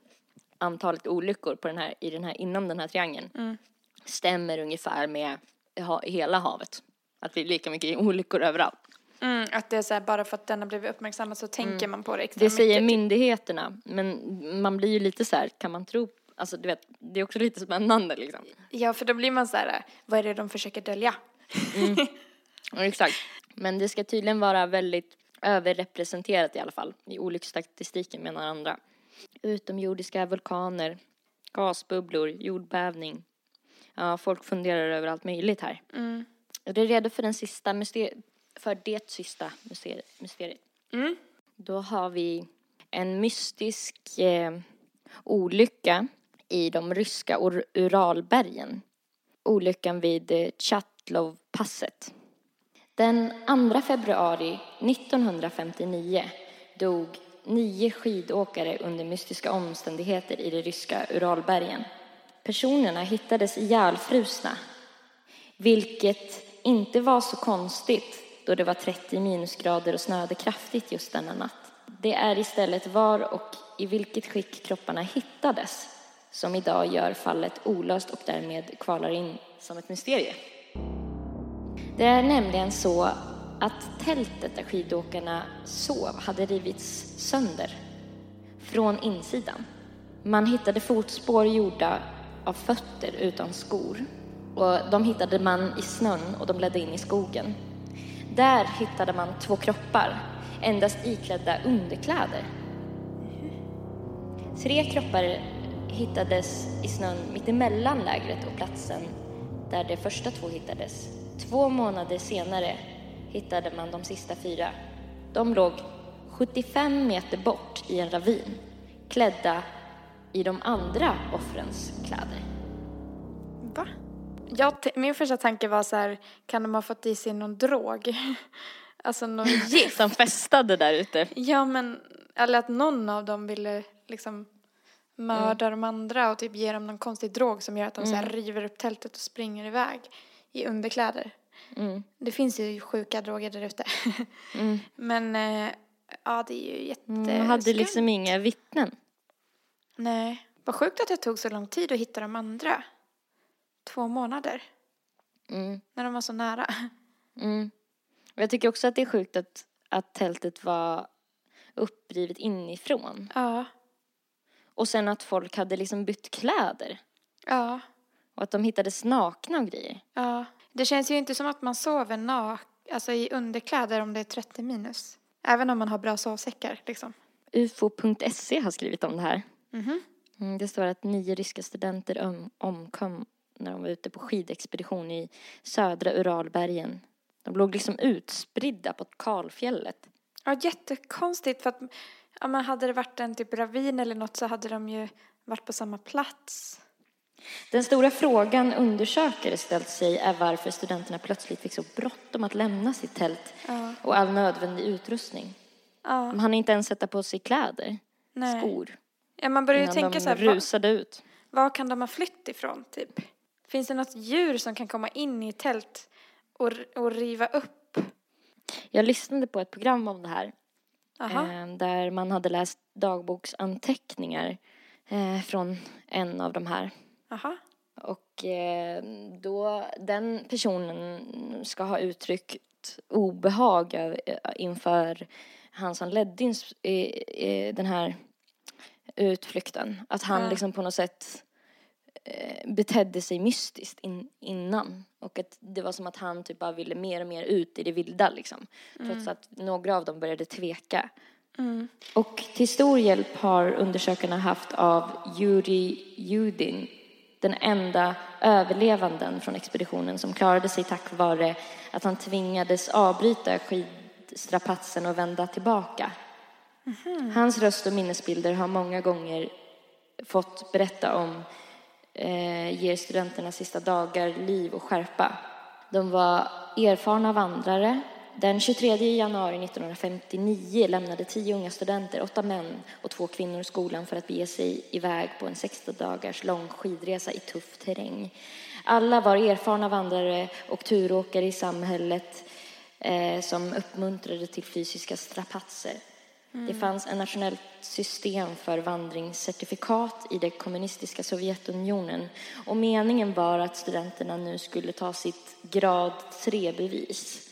antalet olyckor på den här, i den här, inom den här triangeln stämmer ungefär med ha, hela havet. Att det är lika mycket olyckor överallt. Mm, att det är så här, bara för att den har blivit uppmärksammad så tänker man på det extra Det säger mycket. typ. myndigheterna, men man blir ju lite så här, kan man tro, alltså du vet, det är också lite spännande liksom. Ja, för då blir man så här, vad är det de försöker dölja? Ja, exakt. Men det ska tydligen vara väldigt överrepresenterat i alla fall i olycksstatistiken menar andra. Utomjordiska vulkaner, gasbubblor, jordbävning. Ja, folk funderar över allt möjligt här. Mm. Är du redo för den sista myster- för det sista myster- mysteriet? Mm. Då har vi en mystisk eh, olycka i de ryska Ur- Uralbergen. Olyckan vid eh, Chatlovpasset. Den 2 februari 1959 dog nio skidåkare under mystiska omständigheter i de ryska Uralbergen. Personerna hittades ihjälfrusna, vilket inte var så konstigt då det var 30 minusgrader och snöade kraftigt just denna natt. Det är istället var och i vilket skick kropparna hittades som idag gör fallet olöst och därmed kvalar in som ett mysterium. Det är nämligen så att tältet där skidåkarna sov hade rivits sönder från insidan. Man hittade fotspår gjorda av fötter utan skor. Och de hittade man i snön och de ledde in i skogen. Där hittade man två kroppar, endast iklädda underkläder. Tre kroppar hittades i snön mittemellan lägret och platsen där de första två hittades. Två månader senare hittade man de sista fyra. De låg 75 meter bort i en ravin, klädda i de andra offrens kläder. Va? Jag, min första tanke var så här, kan de ha fått i sig någon drog? alltså någon gift? Som festade där ute. Ja, men, eller att någon av dem ville liksom mörda de andra och typ ge dem någon konstig drog som gör att de så här river upp tältet och springer iväg i underkläder. Mm. Det finns ju sjuka droger där ute. Men eh, ja, det är ju jätte... Mm, hade liksom inga vittnen. Nej. Vad sjukt att det tog så lång tid att hitta de andra. Två månader. Mm. När de var så nära. Mm. Och jag tycker också att det är sjukt att, att tältet var upprivet inifrån. Ja. Och sen att folk hade liksom bytt kläder. Ja. Och att de hittades nakna och grejer. Ja. Det känns ju inte som att man sover nak alltså i underkläder om det är 30 minus. Även om man har bra sovsäckar liksom. UFO.se har skrivit om det här. Mhm. Mm, det står att nio ryska studenter om, omkom när de var ute på skidexpedition i södra Uralbergen. De låg liksom utspridda på kalfjället. Ja, jättekonstigt för att ja, men hade det varit en typ ravin eller något så hade de ju varit på samma plats. Den stora frågan undersökare ställt sig är varför studenterna plötsligt fick så bråttom att lämna sitt tält Ja. och all nödvändig utrustning. Ja, De hann inte ens sätta på sig kläder, nej. skor, Ja, man börjar ju tänka de så här, var, rusade ut. var kan de ha flytt ifrån typ? Finns det något djur som kan komma in i tält och, och riva upp? Jag lyssnade på ett program om det här eh, där man hade läst dagboksanteckningar eh, från en av de här. Aha. Och eh, då den personen ska ha uttryckt obehag eh, inför han som ledde den här utflykten. Att han Ja. liksom på något sätt eh, betedde sig mystiskt in, innan. Och att det var som att han typ bara ville mer och mer ut i det vilda liksom. Trots att några av dem började tveka. Mm. Och till stor hjälp har undersökarna haft av Yuri Judin, den enda överlevanden från expeditionen som klarade sig tack vare att han tvingades avbryta skidstrapatsen och vända tillbaka. Hans röst och minnesbilder har många gånger fått berätta om eh, ger studenternas sista dagar liv och skärpa. De var erfarna vandrare. Den 23 januari 1959 lämnade tio unga studenter, åtta män och två kvinnor skolan för att bege sig iväg på en 16 dagars lång skidresa i tuff terräng. Alla var erfarna vandrare och turåkare i samhället eh, som uppmuntrade till fysiska strapatser. Det fanns ett nationellt system för vandringscertifikat i det kommunistiska Sovjetunionen och meningen var att studenterna nu skulle ta sitt grad 3-bevis.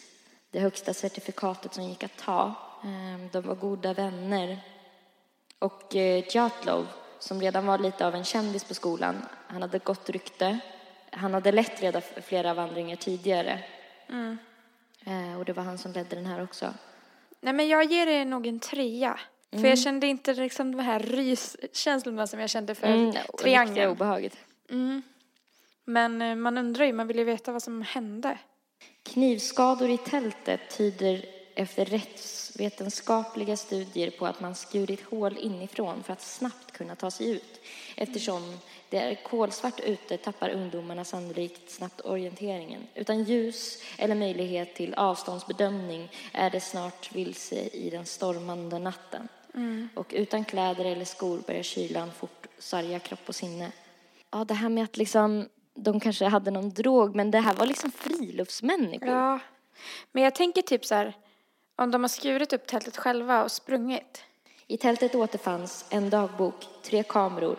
Det högsta certifikatet som gick att ta. Ehm, De var goda vänner. Och eh, Djatlov, som redan var lite av en kändis på skolan, han hade gott rykte. Han hade lett redan flera vandringar tidigare. Eh, Och det var han som ledde den här också. Nej, men jag ger det nog en trea. För Mm. jag kände inte liksom de här ryskänslorna som jag kände för Mm, triangeln. obehaget. Men eh, man undrar ju, man vill ju veta vad som hände. Knivskador i tältet tyder efter rättsvetenskapliga studier på att man skurit hål inifrån för att snabbt kunna ta sig ut. Eftersom det är kolsvart ute tappar ungdomarna sannolikt snabbt orienteringen. Utan ljus eller möjlighet till avståndsbedömning är det snart vilse i den stormande natten. Och utan kläder eller skor börjar kylan fort sarga kropp och sinne. Ja, det här med att liksom de kanske hade någon drog, men det här var liksom friluftsmänniskor. Ja. Men jag tänker typ så här, om de har skurit upp tältet själva och sprungit. I tältet återfanns en dagbok, tre kameror.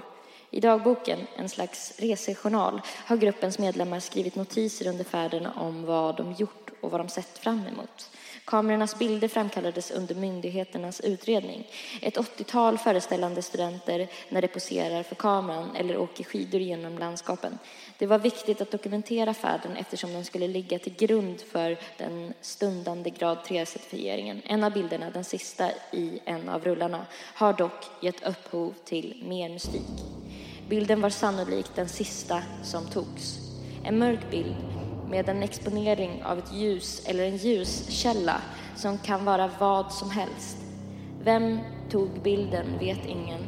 I dagboken, en slags resejournal, har gruppens medlemmar skrivit notiser under färden om vad de gjort och vad de sett fram emot. Kamerornas bilder framkallades under myndigheternas utredning. Ett 80-tal föreställande studenter när de poserar för kameran eller åker skidor genom landskapen. Det var viktigt att dokumentera färden eftersom den skulle ligga till grund för den stundande grad 3-certifieringen. En av bilderna, den sista i en av rullarna, har dock gett upphov till mer mystik. Bilden var sannolikt den sista som togs. En mörk bild med en exponering av ett ljus eller en ljuskälla som kan vara vad som helst. Vem tog bilden vet ingen.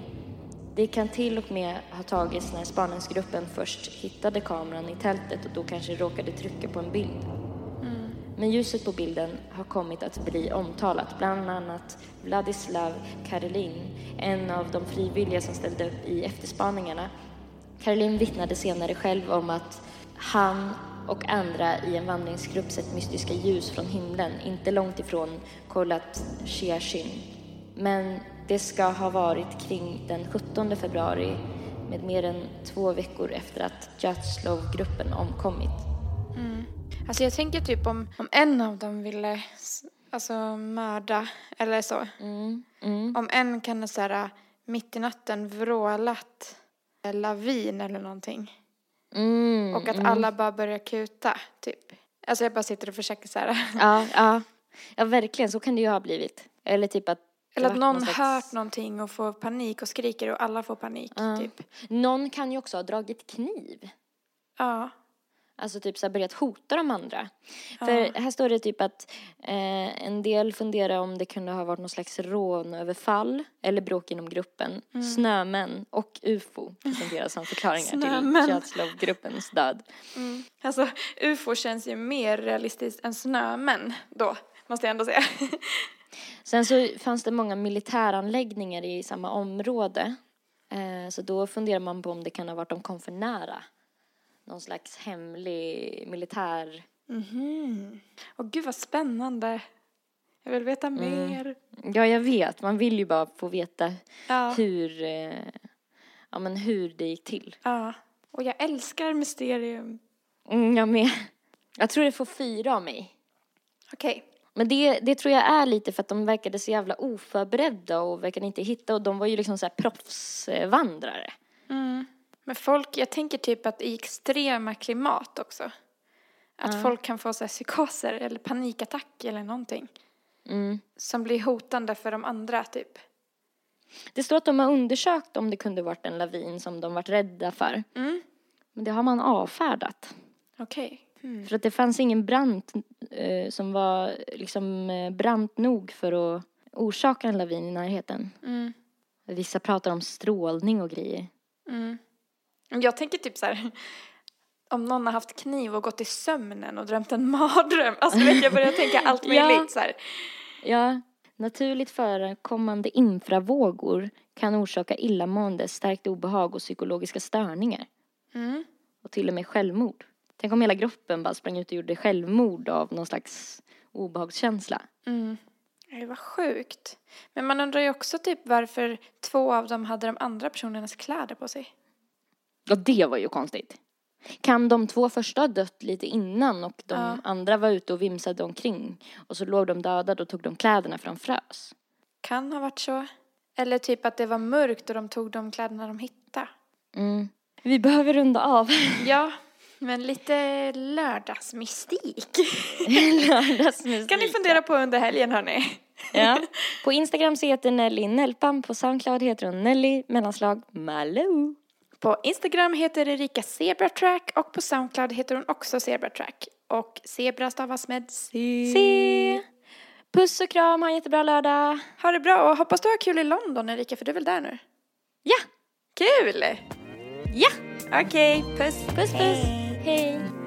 Det kan till och med ha tagits när spaningsgruppen först hittade kameran i tältet och då kanske råkade trycka på en bild. Men ljuset på bilden har kommit att bli omtalat. Bland annat Vladislav Karelin, en av de frivilliga som ställde upp i efterspaningarna. Karelin vittnade senare själv om att han och andra i en vandringsgrupp sett mystiska ljus från himlen, inte långt ifrån Kolat Shiashin. Men det ska ha varit kring den 17 februari med mer än två veckor efter att Jatslov-gruppen omkommit. Alltså jag tänker typ om, om en av dem ville alltså mörda eller så. Mm, mm. Om en kan ha mitt i natten vrålat lavin eller någonting. Mm, Och att mm. alla bara börjar kuta typ. Alltså jag bara sitter och försöker så här. Ja, ja. ja, verkligen. Så kan det ju ha blivit. Eller typ att... Eller att vart någon slags- hört någonting och får panik och skriker och alla får panik Ja. typ. Någon kan ju också ha dragit kniv. Ja. Alltså typ så här börjat hota de andra. För här står det typ att eh, en del funderar om det kunde ha varit någon slags rånöverfall eller bråk inom gruppen. Mm. Snömän och ufo presenteras som förklaringar till Tjatslov-gruppens död. Alltså ufo känns ju mer realistiskt än snömän då. Måste jag ändå säga. Sen så fanns det många militäranläggningar i samma område. Eh, så då funderar man på om det kan ha varit de kom för nära. Någon slags hemlig militär... Mhm. Och gud vad spännande. Jag vill veta Mm. mer. Ja, jag vet. Man vill ju bara få veta Ja. hur, eh, ja, men hur det gick till. ja. Och jag älskar mysterium. Mm, jag med. Jag tror det får fyra av mig. Okej. Men det, det tror jag är lite för att de verkade så jävla oförberedda och verkade inte hitta och de var ju liksom så här proffsvandrare. Mm. Men folk, jag tänker typ att i extrema klimat också. Att folk kan få så här psykoser eller panikattack eller någonting. Mm. Som blir hotande för de andra typ. Det står att de har undersökt om det kunde varit en lavin som de varit rädda för. Mm. Men det har man avfärdat. Okej. Mm. För att det fanns ingen brant eh, som var liksom eh, brant nog för att orsaka en lavin i närheten. Mm. Vissa pratar om strålning och grejer. Jag tänker typ så här. Om någon har haft kniv och gått i sömnen och drömt en mardröm. Alltså vet, jag börjar tänka allt Ja. möjligt så här. Ja, naturligt förekommande infravågor kan orsaka illamående, starkt obehag och psykologiska störningar. Mm. Och till och med självmord. Tänk om hela gruppen bara sprang ut och gjorde självmord av någon slags obehagskänsla. Mm. Det var sjukt. Men man undrar ju också typ varför två av dem hade de andra personernas kläder på sig. Ja, det var ju konstigt. Kan de två första ha dött lite innan och de Ja. andra var ute och vimsade omkring och så låg de döda, då tog de kläderna för de frös. Kan ha varit så. Eller typ att det var mörkt och de tog de kläderna de hittade. Mm. Vi behöver runda av. Ja, men lite lördagsmystik. Lördagsmusik. Kan ni fundera på under helgen hörni. Ja. På Instagram så heter Nelly Nelpan, på Soundcloud heter hon Nelly mellanslag Malou. På Instagram heter Erika Zebratrack och på Soundcloud heter hon också Zebratrack. Och zebra stavas med C. Se! Puss och kram, ha en jättebra lördag. Ha det bra och hoppas du har kul i London Erika för du är väl där nu? Ja! Kul! Ja! Okej, puss. Puss puss! Hej.